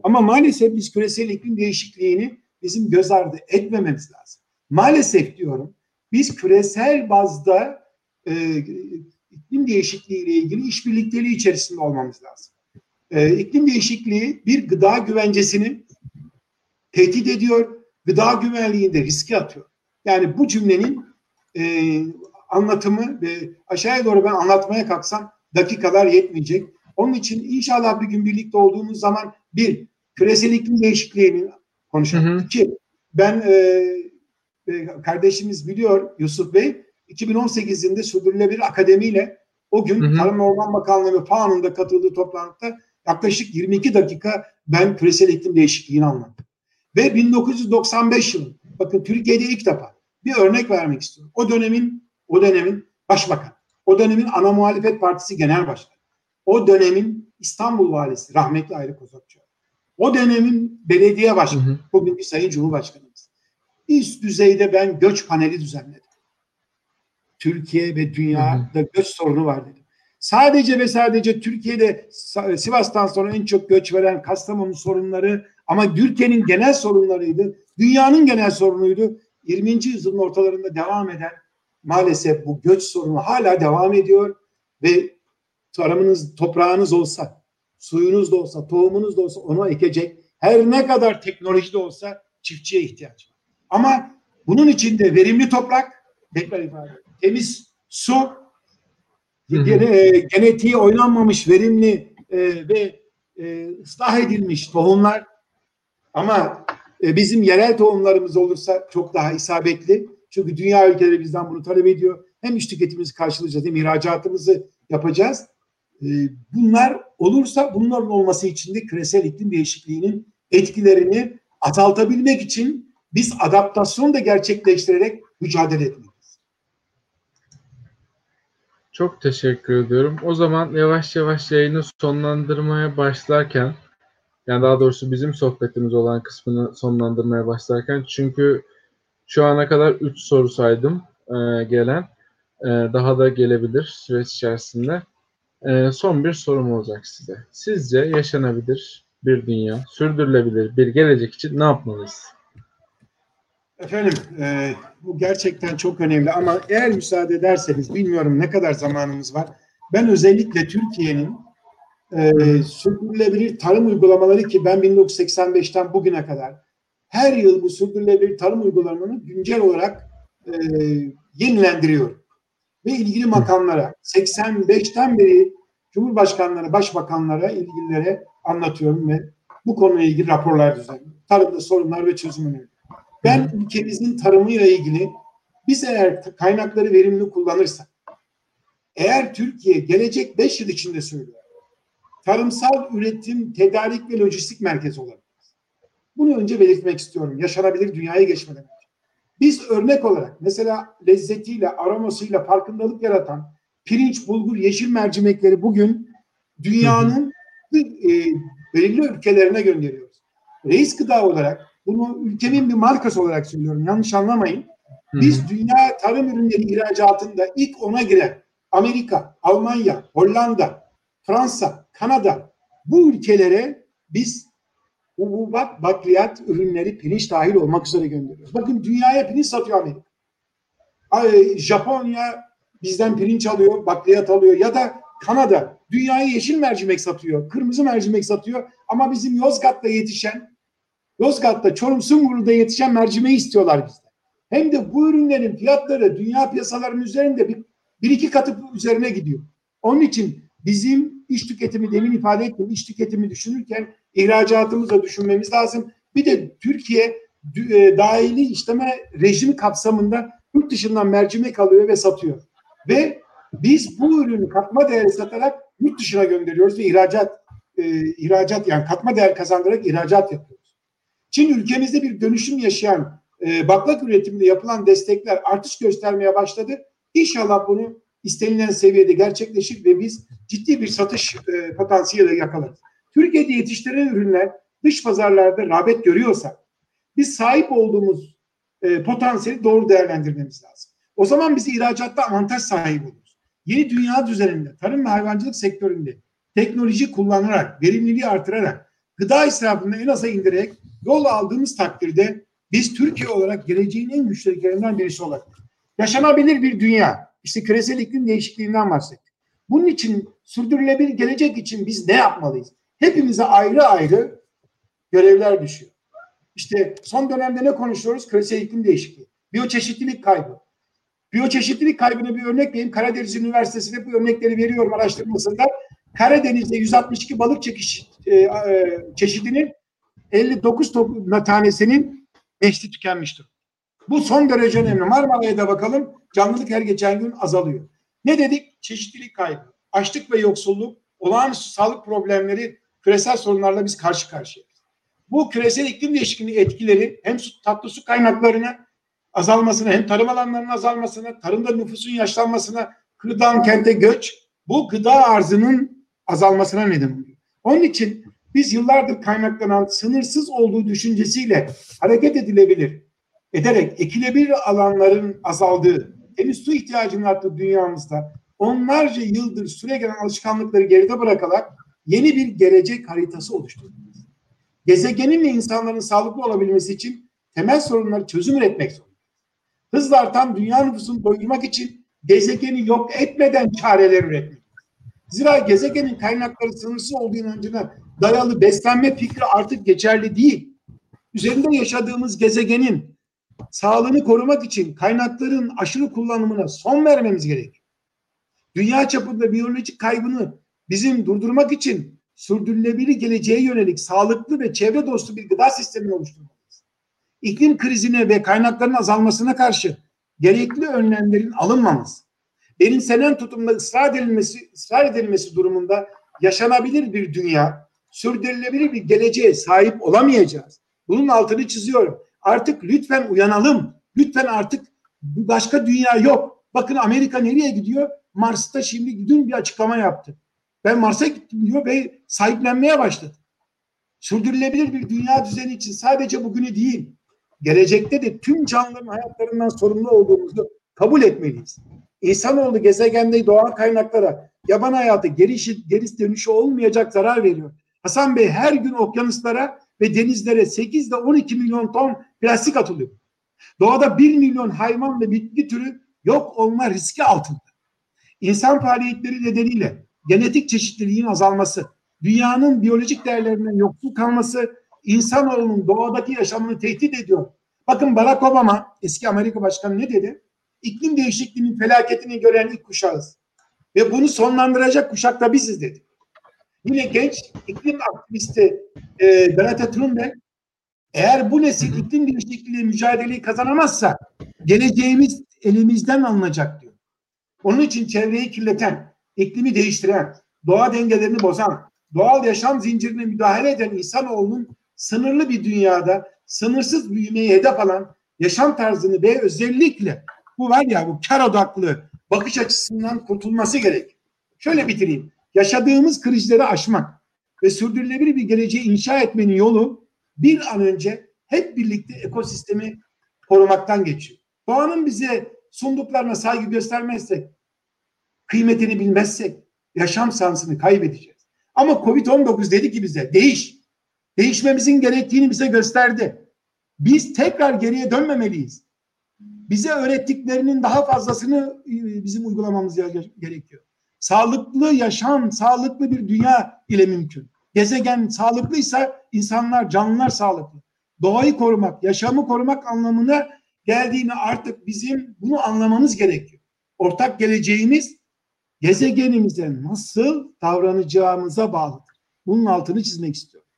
Ama maalesef biz küresel iklim değişikliğini bizim göz ardı etmememiz lazım. Maalesef diyorum biz küresel bazda e, iklim değişikliği ile ilgili işbirlikteliği içerisinde olmamız lazım. E, iklim değişikliği bir gıda güvencesini tehdit ediyor, gıda güvenliğinde riske atıyor. Yani bu cümlenin e, anlatımı ve aşağıya doğru ben anlatmaya kalksam dakikalar yetmeyecek. Onun için inşallah bir gün birlikte olduğumuz zaman bir küresel iklim değişikliğinin konuşalım. İki ben e, e, kardeşimiz biliyor Yusuf Bey 2018 yılında sürdürülebilir akademiyle o gün hı hı. Tarım Orman Bakanlığı ve FAO'nun katıldığı toplantıda yaklaşık 22 dakika ben küresel iklim değişikliğini anlattım. Ve 1995 yılı bakın Türkiye'de ilk defa bir örnek vermek istiyorum. O dönemin o dönemin başbakan, o dönemin ana muhalefet partisi genel başkanı, o dönemin İstanbul valisi rahmetli Ayrı Kozakçı, o dönemin belediye başkanı, hı hı. bugünkü Sayın Cumhurbaşkanımız. Üst düzeyde ben göç paneli düzenledim. Türkiye ve dünyada hı hı. göç sorunu var dedim. Sadece ve sadece Türkiye'de Sivas'tan sonra en çok göç veren Kastamonu sorunları ama Türkiye'nin genel sorunlarıydı. Dünyanın genel sorunuydu. 20. yüzyılın ortalarında devam eden maalesef bu göç sorunu hala devam ediyor ve tarımınız, toprağınız olsa, suyunuz da olsa, tohumunuz da olsa onu ekecek her ne kadar teknoloji de olsa çiftçiye ihtiyaç var. Ama bunun için de verimli toprak, tekrar ifade temiz su, gene, genetiği oynanmamış, verimli e, ve e, ıslah edilmiş tohumlar ama e, bizim yerel tohumlarımız olursa çok daha isabetli. Çünkü dünya ülkeleri bizden bunu talep ediyor. Hem iç tüketimimizi karşılayacağız hem ihracatımızı yapacağız. E, bunlar olursa bunların olması için de küresel iklim değişikliğinin etkilerini azaltabilmek için biz adaptasyon da gerçekleştirerek mücadele etmeliyiz. Çok teşekkür ediyorum. O zaman yavaş yavaş yayını sonlandırmaya başlarken yani daha doğrusu bizim sohbetimiz olan kısmını sonlandırmaya başlarken çünkü şu ana kadar 3 soru saydım e, gelen. E, daha da gelebilir süreç içerisinde. E, son bir sorum olacak size. Sizce yaşanabilir bir dünya, sürdürülebilir bir gelecek için ne yapmalıyız? Efendim, e, bu gerçekten çok önemli ama eğer müsaade ederseniz, bilmiyorum ne kadar zamanımız var. Ben özellikle Türkiye'nin e, sürdürülebilir tarım uygulamaları ki ben 1985'ten bugüne kadar her yıl bu sürdürülebilir tarım uygulamalarını güncel olarak e, yenilendiriyorum. Ve ilgili makamlara 85'ten beri Cumhurbaşkanları, başbakanlara, ilgililere anlatıyorum ve bu konuyla ilgili raporlar düzenliyorum. Tarımda sorunlar ve çözüm öneriyorum. Ben ülkemizin tarımıyla ilgili biz eğer kaynakları verimli kullanırsak, eğer Türkiye gelecek 5 yıl içinde söylüyor, tarımsal üretim, tedarik ve lojistik merkezi olabilir. Bunu önce belirtmek istiyorum. Yaşanabilir dünyaya geçmeden. Biz örnek olarak mesela lezzetiyle, aromasıyla farkındalık yaratan pirinç, bulgur, yeşil mercimekleri bugün dünyanın hı hı. E, belirli ülkelerine gönderiyoruz. Reis gıda olarak bunu ülkemin bir markası olarak söylüyorum. Yanlış anlamayın. Biz hı dünya tarım ürünleri ihracatında ilk ona giren Amerika, Almanya, Hollanda, Fransa, Kanada bu ülkelere biz hububat, bakliyat ürünleri, pirinç dahil olmak üzere gönderiyoruz. Bakın dünyaya pirinç satıyor Amerika. Japonya bizden pirinç alıyor, bakliyat alıyor ya da Kanada dünyaya yeşil mercimek satıyor, kırmızı mercimek satıyor ama bizim Yozgat'ta yetişen, Yozgat'ta Çorum Sungurlu'da yetişen mercimeği istiyorlar bizden. Hem de bu ürünlerin fiyatları dünya piyasalarının üzerinde bir, bir iki katı üzerine gidiyor. Onun için bizim iş tüketimi demin ifade ettim, iş tüketimi düşünürken ihracatımızı da düşünmemiz lazım. Bir de Türkiye e, dahili işleme rejimi kapsamında yurt dışından mercimek alıyor ve satıyor. Ve biz bu ürünü katma değeri satarak yurt dışına gönderiyoruz ve ihracat e, ihracat yani katma değer kazandırarak ihracat yapıyoruz. Çin ülkemizde bir dönüşüm yaşayan e, baklak üretiminde yapılan destekler artış göstermeye başladı. İnşallah bunu istenilen seviyede gerçekleşir ve biz ciddi bir satış e, potansiyeli yakalarız. Türkiye'de yetiştirilen ürünler dış pazarlarda rağbet görüyorsa biz sahip olduğumuz e, potansiyeli doğru değerlendirmemiz lazım. O zaman biz ihracatta avantaj sahibi oluruz. Yeni dünya düzeninde tarım ve hayvancılık sektöründe teknoloji kullanarak, verimliliği artırarak, gıda israfını en aza indirerek yol aldığımız takdirde biz Türkiye olarak geleceğin en güçlü ülkelerinden birisi olarak yaşanabilir bir dünya, işte küresel iklim değişikliğinden bahsettik. Bunun için sürdürülebilir gelecek için biz ne yapmalıyız? Hepimize ayrı ayrı görevler düşüyor. İşte son dönemde ne konuşuyoruz? Küresel iklim değişikliği, biyoçeşitlilik kaybı. Biyoçeşitlilik kaybına bir örnek vereyim. Karadeniz Üniversitesi'nde bu örnekleri veriyorum araştırmasında. Karadeniz'de 162 balık çekiş, e, e, çeşidinin 59 tanesinin nesli tükenmiştir. Bu son derece önemli. Marmara'ya da bakalım. Canlılık her geçen gün azalıyor. Ne dedik? Çeşitlilik kaybı. Açlık ve yoksulluk, olağanüstü sağlık problemleri, küresel sorunlarla biz karşı karşıyayız. Bu küresel iklim değişikliğinin etkileri hem su, tatlı su kaynaklarına azalmasına hem tarım alanlarının azalmasına, tarımda nüfusun yaşlanmasına, kırdan kente göç bu gıda arzının azalmasına neden oluyor. Onun için biz yıllardır kaynaklanan sınırsız olduğu düşüncesiyle hareket edilebilir, ederek ekilebilir alanların azaldığı, temiz su ihtiyacının arttığı dünyamızda onlarca yıldır süre gelen alışkanlıkları geride bırakarak yeni bir gelecek haritası oluşturmalıyız. Gezegenin ve insanların sağlıklı olabilmesi için temel sorunları çözüm üretmek zorundayız. Hızla artan dünya nüfusunu doyurmak için gezegeni yok etmeden çareler üretmek. Zira gezegenin kaynakları sınırsız olduğu inancına dayalı beslenme fikri artık geçerli değil. Üzerinde yaşadığımız gezegenin sağlığını korumak için kaynakların aşırı kullanımına son vermemiz gerekiyor. Dünya çapında biyolojik kaybını bizim durdurmak için sürdürülebilir geleceğe yönelik sağlıklı ve çevre dostu bir gıda sistemi oluşturmalıyız. İklim krizine ve kaynakların azalmasına karşı gerekli önlemlerin alınmaması, benimsenen tutumda ısrar edilmesi, ısrar edilmesi durumunda yaşanabilir bir dünya, sürdürülebilir bir geleceğe sahip olamayacağız. Bunun altını çiziyorum. Artık lütfen uyanalım. Lütfen artık başka dünya yok. Bakın Amerika nereye gidiyor? Mars'ta şimdi dün bir açıklama yaptı. Ben Mars'a gittim diyor ve sahiplenmeye başladı. Sürdürülebilir bir dünya düzeni için sadece bugünü değil, gelecekte de tüm canlıların hayatlarından sorumlu olduğumuzu kabul etmeliyiz. İnsanoğlu gezegende doğal kaynaklara, yaban hayatı geri, geri dönüşü olmayacak zarar veriyor. Hasan Bey her gün okyanuslara ve denizlere 8 ile 12 milyon ton plastik atılıyor. Doğada 1 milyon hayvan ve bitki türü yok olma riski altında. İnsan faaliyetleri nedeniyle genetik çeşitliliğin azalması, dünyanın biyolojik değerlerinden yoksul kalması insanoğlunun doğadaki yaşamını tehdit ediyor. Bakın Barack Obama eski Amerika Başkanı ne dedi? İklim değişikliğinin felaketini gören ilk kuşağız. Ve bunu sonlandıracak kuşak da biziz dedi. Yine genç iklim aktivisti e, Greta Thunberg eğer bu nesil iklim değişikliği mücadeleyi kazanamazsa geleceğimiz elimizden alınacak diyor. Onun için çevreyi kirleten, iklimi değiştiren, doğa dengelerini bozan, doğal yaşam zincirine müdahale eden insanoğlunun sınırlı bir dünyada sınırsız büyümeyi hedef alan yaşam tarzını ve özellikle bu var ya bu kar odaklı bakış açısından kurtulması gerek. Şöyle bitireyim. Yaşadığımız krizleri aşmak ve sürdürülebilir bir geleceği inşa etmenin yolu bir an önce hep birlikte ekosistemi korumaktan geçiyor. Doğanın bize sunduklarına saygı göstermezsek, kıymetini bilmezsek yaşam sansını kaybedeceğiz. Ama Covid-19 dedi ki bize değiş. Değişmemizin gerektiğini bize gösterdi. Biz tekrar geriye dönmemeliyiz. bize öğrettiklerinin daha fazlasını e, bizim uygulamamız gerekiyor. Sağlıklı yaşam, sağlıklı bir dünya ile mümkün. Gezegen sağlıklıysa insanlar, canlılar sağlıklı. Doğayı korumak, yaşamı korumak anlamına geldiğini artık bizim bunu anlamamız gerekiyor. Ortak geleceğimiz gezegenimize nasıl davranacağımıza bağlıdır. Bunun altını çizmek istiyorum.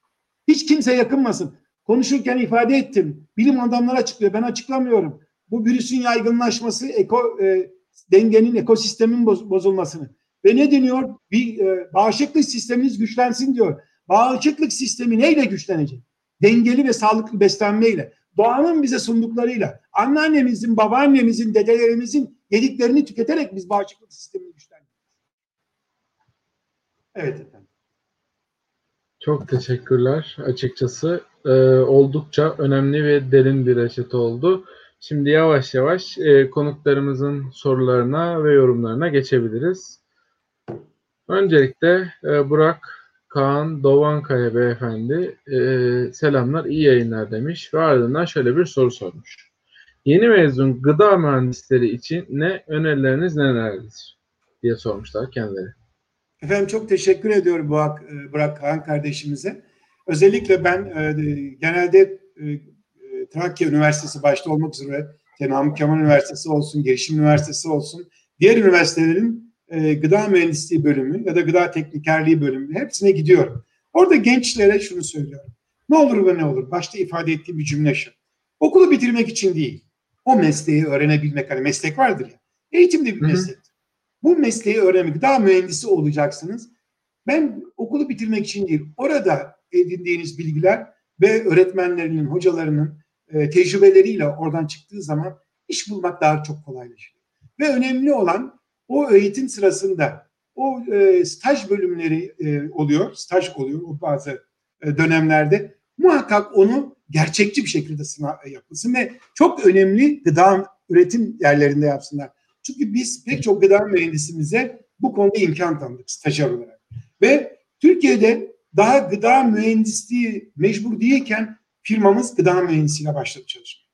Hiç kimse yakınmasın. Konuşurken ifade ettim. Bilim adamları açıklıyor. Ben açıklamıyorum. Bu virüsün yaygınlaşması, eko, e, dengenin, ekosistemin boz, bozulmasını. Ve ne deniyor? Bir e, bağışıklık sisteminiz güçlensin diyor. Bağışıklık sistemi neyle güçlenecek? Dengeli ve sağlıklı beslenmeyle. Doğanın bize sunduklarıyla. Anneannemizin, babaannemizin, dedelerimizin yediklerini tüketerek biz bağışıklık sistemini güçlendirdik. Evet efendim. Çok teşekkürler. Açıkçası e, oldukça önemli ve derin bir reçete oldu. Şimdi yavaş yavaş e, konuklarımızın sorularına ve yorumlarına geçebiliriz. Öncelikle e, Burak Kaan Dovankaya beyefendi e, selamlar iyi yayınlar demiş ve ardından şöyle bir soru sormuş. Yeni mezun gıda mühendisleri için ne önerileriniz nelerdir diye sormuşlar kendileri. Efendim çok teşekkür ediyorum Burak, e, Burak Kaan kardeşimize. Özellikle ben e, genelde e, Trakya Üniversitesi başta olmak üzere Namık Kemal Üniversitesi olsun, Girişim Üniversitesi olsun, diğer üniversitelerin e, gıda mühendisliği bölümü ya da gıda teknikerliği bölümü hepsine gidiyorum. Orada gençlere şunu söylüyorum. Ne olur ve ne olur. Başta ifade ettiğim bir cümle şu. Okulu bitirmek için değil. O mesleği öğrenebilmek. Hani meslek vardır ya. Eğitim de bir meslek. Bu mesleği öğrenmek. Gıda mühendisi olacaksınız. Ben okulu bitirmek için değil. Orada edindiğiniz bilgiler ve öğretmenlerinin, hocalarının e, tecrübeleriyle oradan çıktığı zaman iş bulmak daha çok kolaylaşıyor. Ve önemli olan o eğitim sırasında o e, staj bölümleri e, oluyor, staj oluyor o bazı e, dönemlerde. Muhakkak onu gerçekçi bir şekilde sınav e, yapılsın ve çok önemli gıda üretim yerlerinde yapsınlar. Çünkü biz pek çok gıda mühendisimize bu konuda imkan tanıdık stajyer olarak. Ve Türkiye'de daha gıda mühendisliği mecbur değilken firmamız gıda mühendisiyle başladı çalışmaya.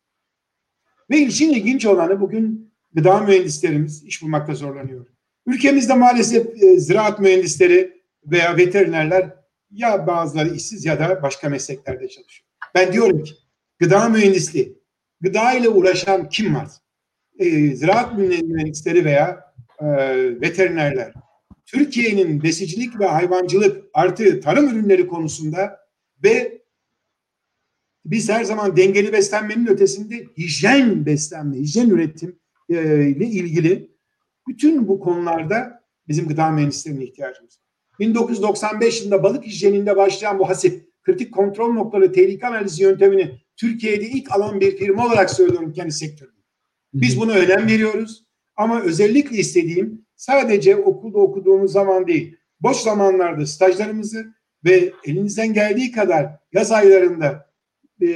Ve işin ilginç olanı bugün gıda mühendislerimiz iş bulmakta zorlanıyor. Ülkemizde maalesef e, ziraat mühendisleri veya veterinerler ya bazıları işsiz ya da başka mesleklerde çalışıyor. Ben diyorum ki gıda mühendisliği, gıda ile uğraşan kim var? E, ziraat mühendisleri veya e, veterinerler. Türkiye'nin besicilik ve hayvancılık artı tarım ürünleri konusunda ve biz her zaman dengeli beslenmenin ötesinde hijyen beslenme, hijyen üretim ile ilgili bütün bu konularda bizim gıda mühendislerine ihtiyacımız var. 1995 yılında balık hijyeninde başlayan bu hasip, kritik kontrol noktaları tehlike analizi yöntemini Türkiye'de ilk alan bir firma olarak söylüyorum kendi sektörümde. Biz buna önem veriyoruz ama özellikle istediğim sadece okulda okuduğumuz zaman değil, boş zamanlarda stajlarımızı ve elinizden geldiği kadar yaz aylarında e,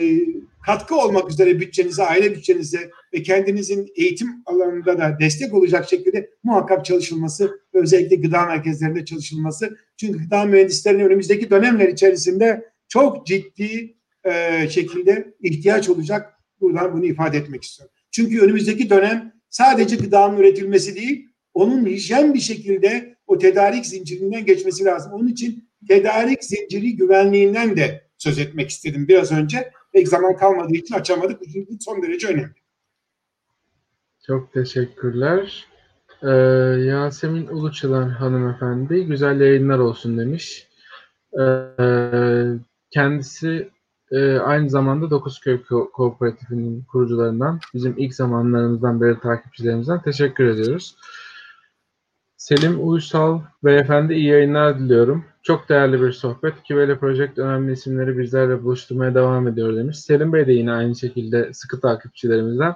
katkı olmak üzere bütçenize, aile bütçenize ve kendinizin eğitim alanında da destek olacak şekilde muhakkak çalışılması özellikle gıda merkezlerinde çalışılması. Çünkü gıda mühendislerinin önümüzdeki dönemler içerisinde çok ciddi e, şekilde ihtiyaç olacak. Buradan bunu ifade etmek istiyorum. Çünkü önümüzdeki dönem sadece gıdanın üretilmesi değil, onun hijyen bir şekilde o tedarik zincirinden geçmesi lazım. Onun için tedarik zinciri güvenliğinden de söz etmek istedim biraz önce. Pek zaman kalmadığı için açamadık. Bu son derece önemli. Çok teşekkürler. Ee, Yasemin Uluçılan hanımefendi güzel yayınlar olsun demiş. Ee, kendisi e, aynı zamanda Dokuzköy Ko- Kooperatifinin kurucularından, bizim ilk zamanlarımızdan beri takipçilerimizden teşekkür ediyoruz. Selim Uysal beyefendi iyi yayınlar diliyorum. Çok değerli bir sohbet. Kivele Project önemli isimleri bizlerle buluşturmaya devam ediyor demiş. Selim Bey de yine aynı şekilde sıkı takipçilerimizden.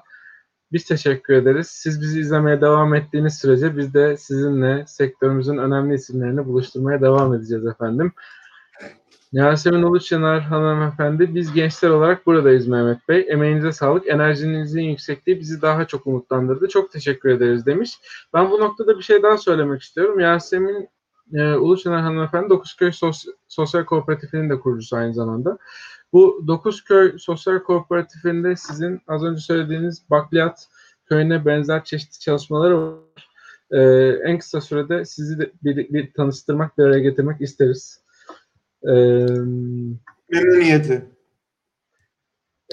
Biz teşekkür ederiz. Siz bizi izlemeye devam ettiğiniz sürece biz de sizinle sektörümüzün önemli isimlerini buluşturmaya devam edeceğiz efendim. Yasemin Uluçyanar hanımefendi, biz gençler olarak buradayız Mehmet Bey. Emeğinize sağlık, enerjinizin yüksekliği bizi daha çok umutlandırdı. Çok teşekkür ederiz demiş. Ben bu noktada bir şey daha söylemek istiyorum. Yasemin e, Uluçyanar hanımefendi Dokuzköy Sos Sosyal Kooperatifinin de kurucusu aynı zamanda. Bu Dokuzköy Sosyal Kooperatifinde sizin az önce söylediğiniz bakliyat köyüne benzer çeşitli çalışmaları var. E, en kısa sürede sizi de bir, bir tanıştırmak, bir araya getirmek isteriz. E, Memnuniyeti.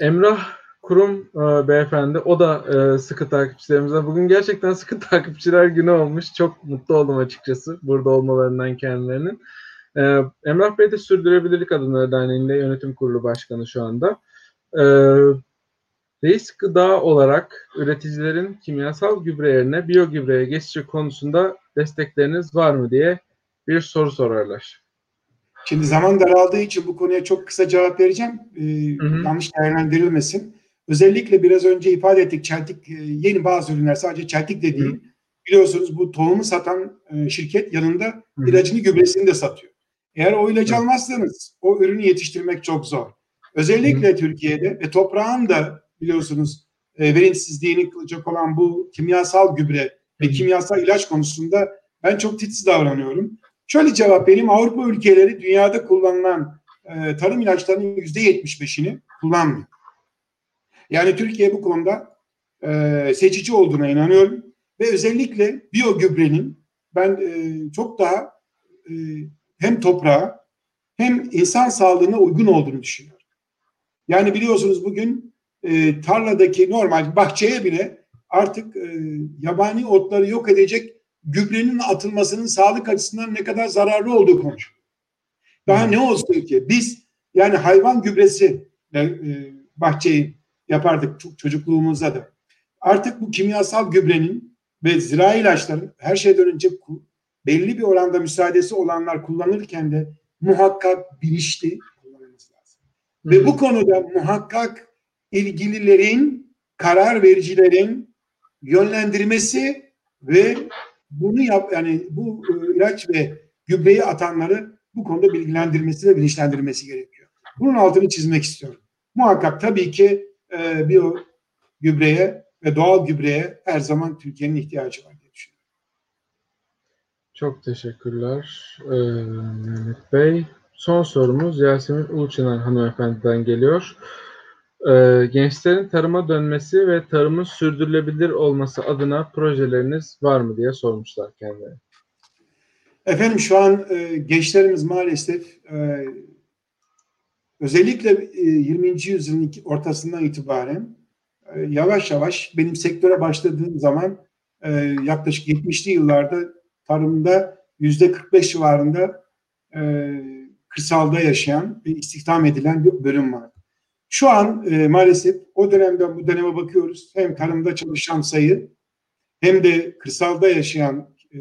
Emrah Kurum e, beyefendi, o da e, sıkı takipçilerimizden. Bugün gerçekten sıkı takipçiler günü olmuş. Çok mutlu oldum açıkçası burada olmalarından kendilerinin. E, Emrah Bey de Sürdürülebilirlik Adımları Derneği'nde yönetim kurulu başkanı şu anda. E, Reis gıda olarak üreticilerin kimyasal gübre yerine biyo gübreye geçişi konusunda destekleriniz var mı diye bir soru sorarlar. Şimdi zaman daraldığı için bu konuya çok kısa cevap vereceğim. Ee, hı hı. Yanlış değerlendirilmesin. Özellikle biraz önce ifade ettik çeltik e, yeni bazı ürünler sadece çeltik de değil. Hı. Biliyorsunuz bu tohumu satan e, şirket yanında hı. ilacını gübresini de satıyor. Eğer o ilacı hı. almazsanız o ürünü yetiştirmek çok zor. Özellikle hı. Türkiye'de ve toprağın da biliyorsunuz e, verimsizliğini kılacak olan bu kimyasal gübre ve kimyasal ilaç konusunda ben çok titiz davranıyorum. Şöyle cevap vereyim. Avrupa ülkeleri dünyada kullanılan e, tarım ilaçlarının yüzde yetmiş beşini kullanmıyor. Yani Türkiye bu konuda e, seçici olduğuna inanıyorum. Ve özellikle biyo gübrenin ben e, çok daha e, hem toprağa hem insan sağlığına uygun olduğunu düşünüyorum. Yani biliyorsunuz bugün e, tarladaki normal bahçeye bile artık e, yabani otları yok edecek gübrenin atılmasının sağlık açısından ne kadar zararlı olduğu konuşuluyor. Daha ne olsun ki biz yani hayvan gübresi e, bahçeyi yapardık çocukluğumuzda da. Artık bu kimyasal gübrenin ve zirai ilaçların her şeyden önce belli bir oranda müsaadesi olanlar kullanırken de muhakkak bilinçli kullanılması lazım. Hı. Ve bu konuda muhakkak ilgililerin, karar vericilerin yönlendirmesi ve bunu yap yani bu e, ilaç ve gübreyi atanları bu konuda bilgilendirmesi ve bilinçlendirmesi gerekiyor. Bunun altını çizmek istiyorum. Muhakkak tabii ki e, biyo gübreye ve doğal gübreye her zaman Türkiye'nin ihtiyacı var diye düşünüyorum. Çok teşekkürler e, Mehmet Bey. Son sorumuz Yasemin Uluçınar hanımefendiden geliyor. Ee, gençlerin tarıma dönmesi ve tarımın sürdürülebilir olması adına projeleriniz var mı diye sormuşlar kendileri. Efendim şu an e, gençlerimiz maalesef e, özellikle e, 20. yüzyılın ortasından itibaren e, yavaş yavaş benim sektöre başladığım zaman e, yaklaşık 70'li yıllarda tarımda yüzde 45 civarında e, kırsalda yaşayan ve istihdam edilen bir bölüm var. Şu an e, maalesef o dönemden bu döneme bakıyoruz. Hem tarımda çalışan sayı hem de kırsalda yaşayan e,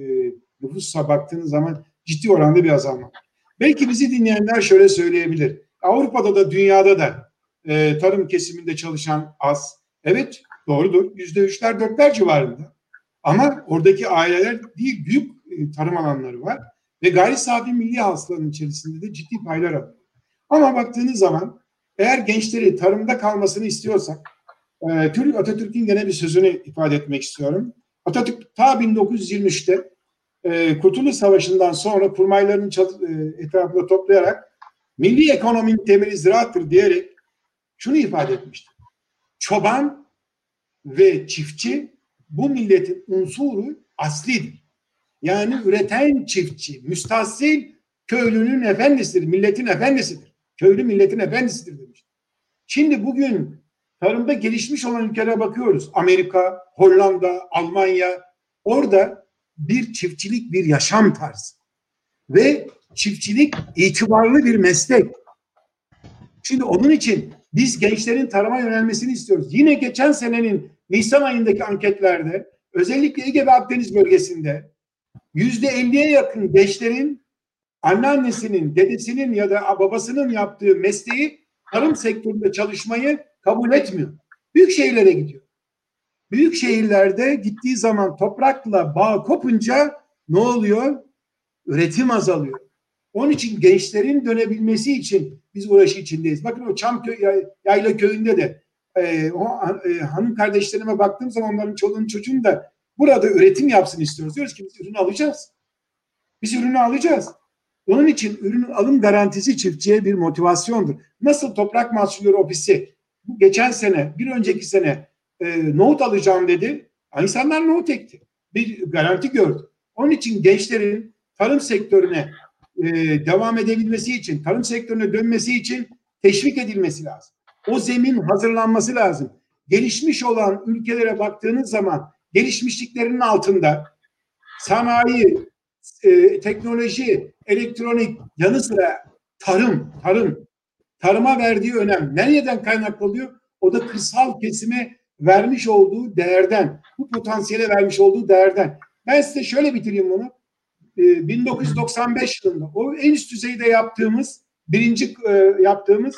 nüfusa baktığınız zaman ciddi oranda bir azalma Belki bizi dinleyenler şöyle söyleyebilir. Avrupa'da da dünyada da e, tarım kesiminde çalışan az. Evet doğrudur. Yüzde üçler dörtler civarında. Ama oradaki aileler değil büyük e, tarım alanları var. Ve gayri safi milli hasılanın içerisinde de ciddi paylar alıyor. Ama baktığınız zaman eğer gençleri tarımda kalmasını istiyorsak, e, Atatürk'ün gene bir sözünü ifade etmek istiyorum. Atatürk ta 1923'te e, Kurtuluş Savaşı'ndan sonra kurmaylarını e, etrafında toplayarak milli ekonominin temeli ziraattır diyerek şunu ifade etmiştir. Çoban ve çiftçi bu milletin unsuru aslidir. Yani üreten çiftçi, müstahsil köylünün efendisidir, milletin efendisidir. Köylü milletin efendisidir demiş. Şimdi bugün tarımda gelişmiş olan ülkelere bakıyoruz. Amerika, Hollanda, Almanya. Orada bir çiftçilik bir yaşam tarzı. Ve çiftçilik itibarlı bir meslek. Şimdi onun için biz gençlerin tarıma yönelmesini istiyoruz. Yine geçen senenin Nisan ayındaki anketlerde özellikle Ege ve Akdeniz bölgesinde yüzde elliye yakın gençlerin anneannesinin, dedesinin ya da babasının yaptığı mesleği tarım sektöründe çalışmayı kabul etmiyor. Büyük şehirlere gidiyor. Büyük şehirlerde gittiği zaman toprakla bağ kopunca ne oluyor? Üretim azalıyor. Onun için gençlerin dönebilmesi için biz uğraşı içindeyiz. Bakın o Çamköy Yayla köyünde de e, o e, hanım kardeşlerime baktığım zaman onların çoluğun çocuğun da burada üretim yapsın istiyoruz. Diyoruz ki biz ürünü alacağız. Biz ürünü alacağız. Onun için ürünün alım garantisi çiftçiye bir motivasyondur. Nasıl Toprak Mahsulleri Ofisi bu geçen sene, bir önceki sene e, nohut alacağım dedi. İnsanlar nohut ekti. Bir garanti gördü. Onun için gençlerin tarım sektörüne e, devam edebilmesi için, tarım sektörüne dönmesi için teşvik edilmesi lazım. O zemin hazırlanması lazım. Gelişmiş olan ülkelere baktığınız zaman gelişmişliklerinin altında sanayi, e, teknoloji, elektronik yanı sıra tarım, tarım, tarıma verdiği önem nereden kaynaklı oluyor? O da kırsal kesime vermiş olduğu değerden, bu potansiyele vermiş olduğu değerden. Ben size şöyle bitireyim bunu. 1995 ee, yılında o en üst düzeyde yaptığımız birinci e, yaptığımız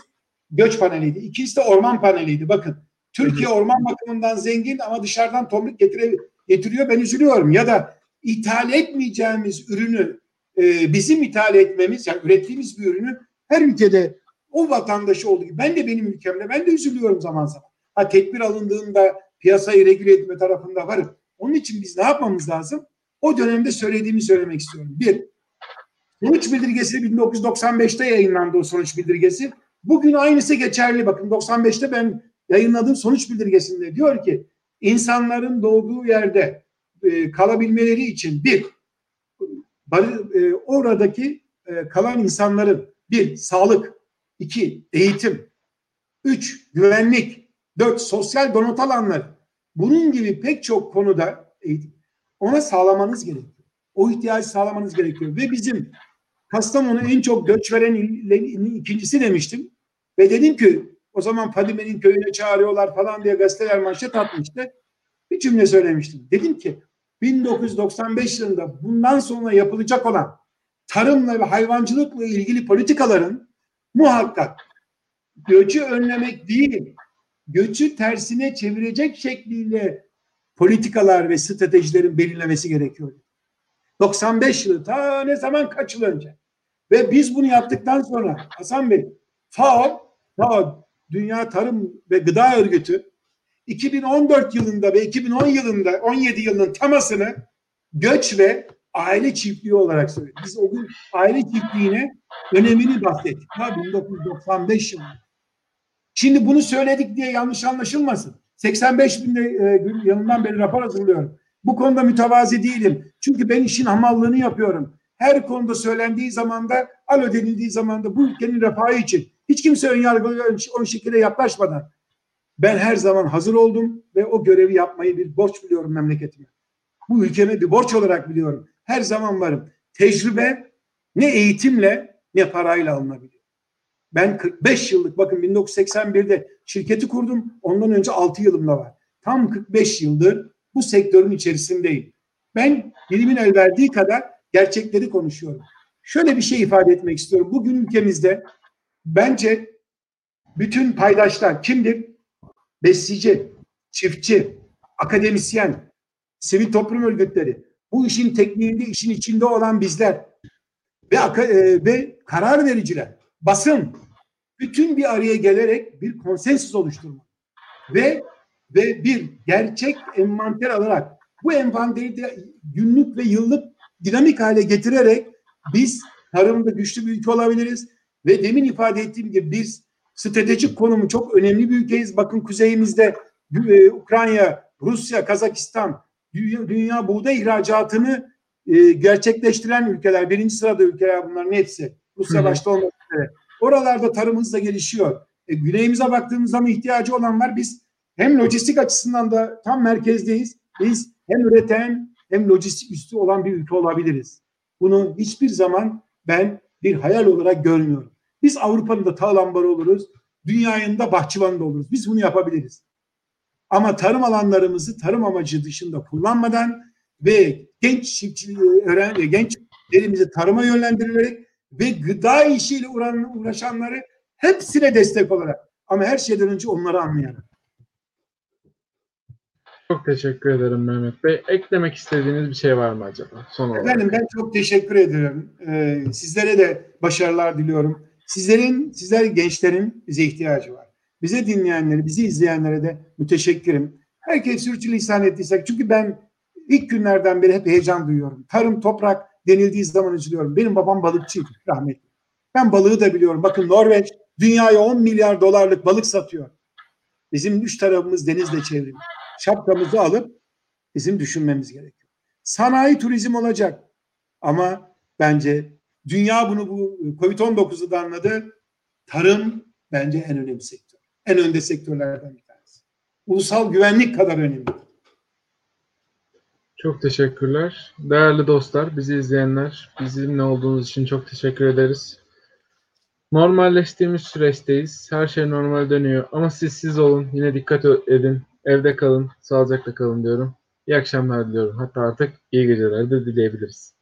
göç paneliydi. İkincisi de orman paneliydi. Bakın Türkiye orman bakımından zengin ama dışarıdan tomruk getire, getiriyor. Ben üzülüyorum. Ya da ithal etmeyeceğimiz ürünü e, bizim ithal etmemiz, yani ürettiğimiz bir ürünü her ülkede o vatandaşı olduğu gibi ben de benim ülkemde ben de üzülüyorum zaman zaman. Ha tedbir alındığında piyasayı regüle etme tarafında varım. Onun için biz ne yapmamız lazım? O dönemde söylediğimi söylemek istiyorum. Bir, sonuç bildirgesi 1995'te yayınlandı o sonuç bildirgesi. Bugün aynısı geçerli. Bakın 95'te ben yayınladığım sonuç bildirgesinde diyor ki insanların doğduğu yerde e, kalabilmeleri için bir, e, oradaki e, kalan insanların bir, sağlık, iki, eğitim, üç, güvenlik, dört, sosyal donat alanları. Bunun gibi pek çok konuda eğitim, ona sağlamanız gerekiyor. O ihtiyacı sağlamanız gerekiyor. Ve bizim Kastamonu en çok göç veren ikincisi demiştim. Ve dedim ki o zaman Fadime'nin köyüne çağırıyorlar falan diye gazeteler manşet atmıştı. Bir cümle söylemiştim. Dedim ki 1995 yılında bundan sonra yapılacak olan tarımla ve hayvancılıkla ilgili politikaların muhakkak göçü önlemek değil, göçü tersine çevirecek şekliyle politikalar ve stratejilerin belirlemesi gerekiyor. 95 yılı ta ne zaman kaç yıl önce. Ve biz bunu yaptıktan sonra Hasan Bey FAO, FAO Dünya Tarım ve Gıda Örgütü 2014 yılında ve 2010 yılında 17 yılının tamasını göç ve aile çiftliği olarak söyledi. Biz o gün aile çiftliğine önemini bahsettik. Ha 1995 yılında. Şimdi bunu söyledik diye yanlış anlaşılmasın. 85 bin e, yanından beri rapor hazırlıyorum. Bu konuda mütevazi değilim. Çünkü ben işin hamallığını yapıyorum. Her konuda söylendiği zaman da alo denildiği zaman da bu ülkenin refahı için hiç kimse ön yargılı o şekilde yaklaşmadan ben her zaman hazır oldum ve o görevi yapmayı bir borç biliyorum memleketime. Bu ülkeme bir borç olarak biliyorum. Her zaman varım. Tecrübe ne eğitimle ne parayla alınabiliyor. Ben 45 yıllık bakın 1981'de şirketi kurdum. Ondan önce 6 yılımda var. Tam 45 yıldır bu sektörün içerisindeyim. Ben dilimin el verdiği kadar gerçekleri konuşuyorum. Şöyle bir şey ifade etmek istiyorum. Bugün ülkemizde bence bütün paydaşlar kimdir? Besici, çiftçi, akademisyen, sivil toplum örgütleri, bu işin tekniğinde, işin içinde olan bizler ve, e, ve karar vericiler basın bütün bir araya gelerek bir konsensus oluşturma ve ve bir gerçek envanter alarak bu envanteri de günlük ve yıllık dinamik hale getirerek biz tarımda güçlü bir ülke olabiliriz ve demin ifade ettiğim gibi biz stratejik konumu çok önemli bir ülkeyiz. Bakın kuzeyimizde e, Ukrayna, Rusya, Kazakistan dünya, dünya buğday ihracatını e, gerçekleştiren ülkeler, birinci sırada ülkeler bunların hepsi. Rusya başta olmak üzere. Oralarda tarım hızla gelişiyor. E, güneyimize baktığımız zaman ihtiyacı olan var. Biz hem lojistik açısından da tam merkezdeyiz. Biz hem üreten hem lojistik üstü olan bir ülke olabiliriz. Bunu hiçbir zaman ben bir hayal olarak görmüyorum. Biz Avrupa'nın da tağlambarı oluruz. Dünyanın da bahçıvanı da oluruz. Biz bunu yapabiliriz. Ama tarım alanlarımızı tarım amacı dışında kullanmadan ve genç çiftçiliği öğren gençlerimizi tarıma yönlendirilerek ve gıda işiyle uğraşanları hepsine destek olarak ama her şeyden önce onları anlayarak. Çok teşekkür ederim Mehmet Bey. Eklemek istediğiniz bir şey var mı acaba? Son olarak. Efendim ben çok teşekkür ederim. Ee, sizlere de başarılar diliyorum. Sizlerin, sizler gençlerin bize ihtiyacı var. Bize dinleyenleri, bizi izleyenlere de müteşekkirim. Herkes sürçülisan ettiysek çünkü ben ilk günlerden beri hep heyecan duyuyorum. Tarım, toprak, denildiği zaman üzülüyorum. Benim babam balıkçıydı rahmetli. Ben balığı da biliyorum. Bakın Norveç dünyaya 10 milyar dolarlık balık satıyor. Bizim üç tarafımız denizle çevrili. Şapkamızı alıp bizim düşünmemiz gerekiyor. Sanayi turizm olacak. Ama bence dünya bunu bu Covid-19'u da anladı. Tarım bence en önemli sektör. En önde sektörlerden bir tanesi. Ulusal güvenlik kadar önemli. Çok teşekkürler. Değerli dostlar, bizi izleyenler, bizimle olduğunuz için çok teşekkür ederiz. Normalleştiğimiz süreçteyiz. Her şey normal dönüyor. Ama siz siz olun. Yine dikkat edin. Evde kalın. Sağlıcakla kalın diyorum. İyi akşamlar diliyorum. Hatta artık iyi geceler de dileyebiliriz.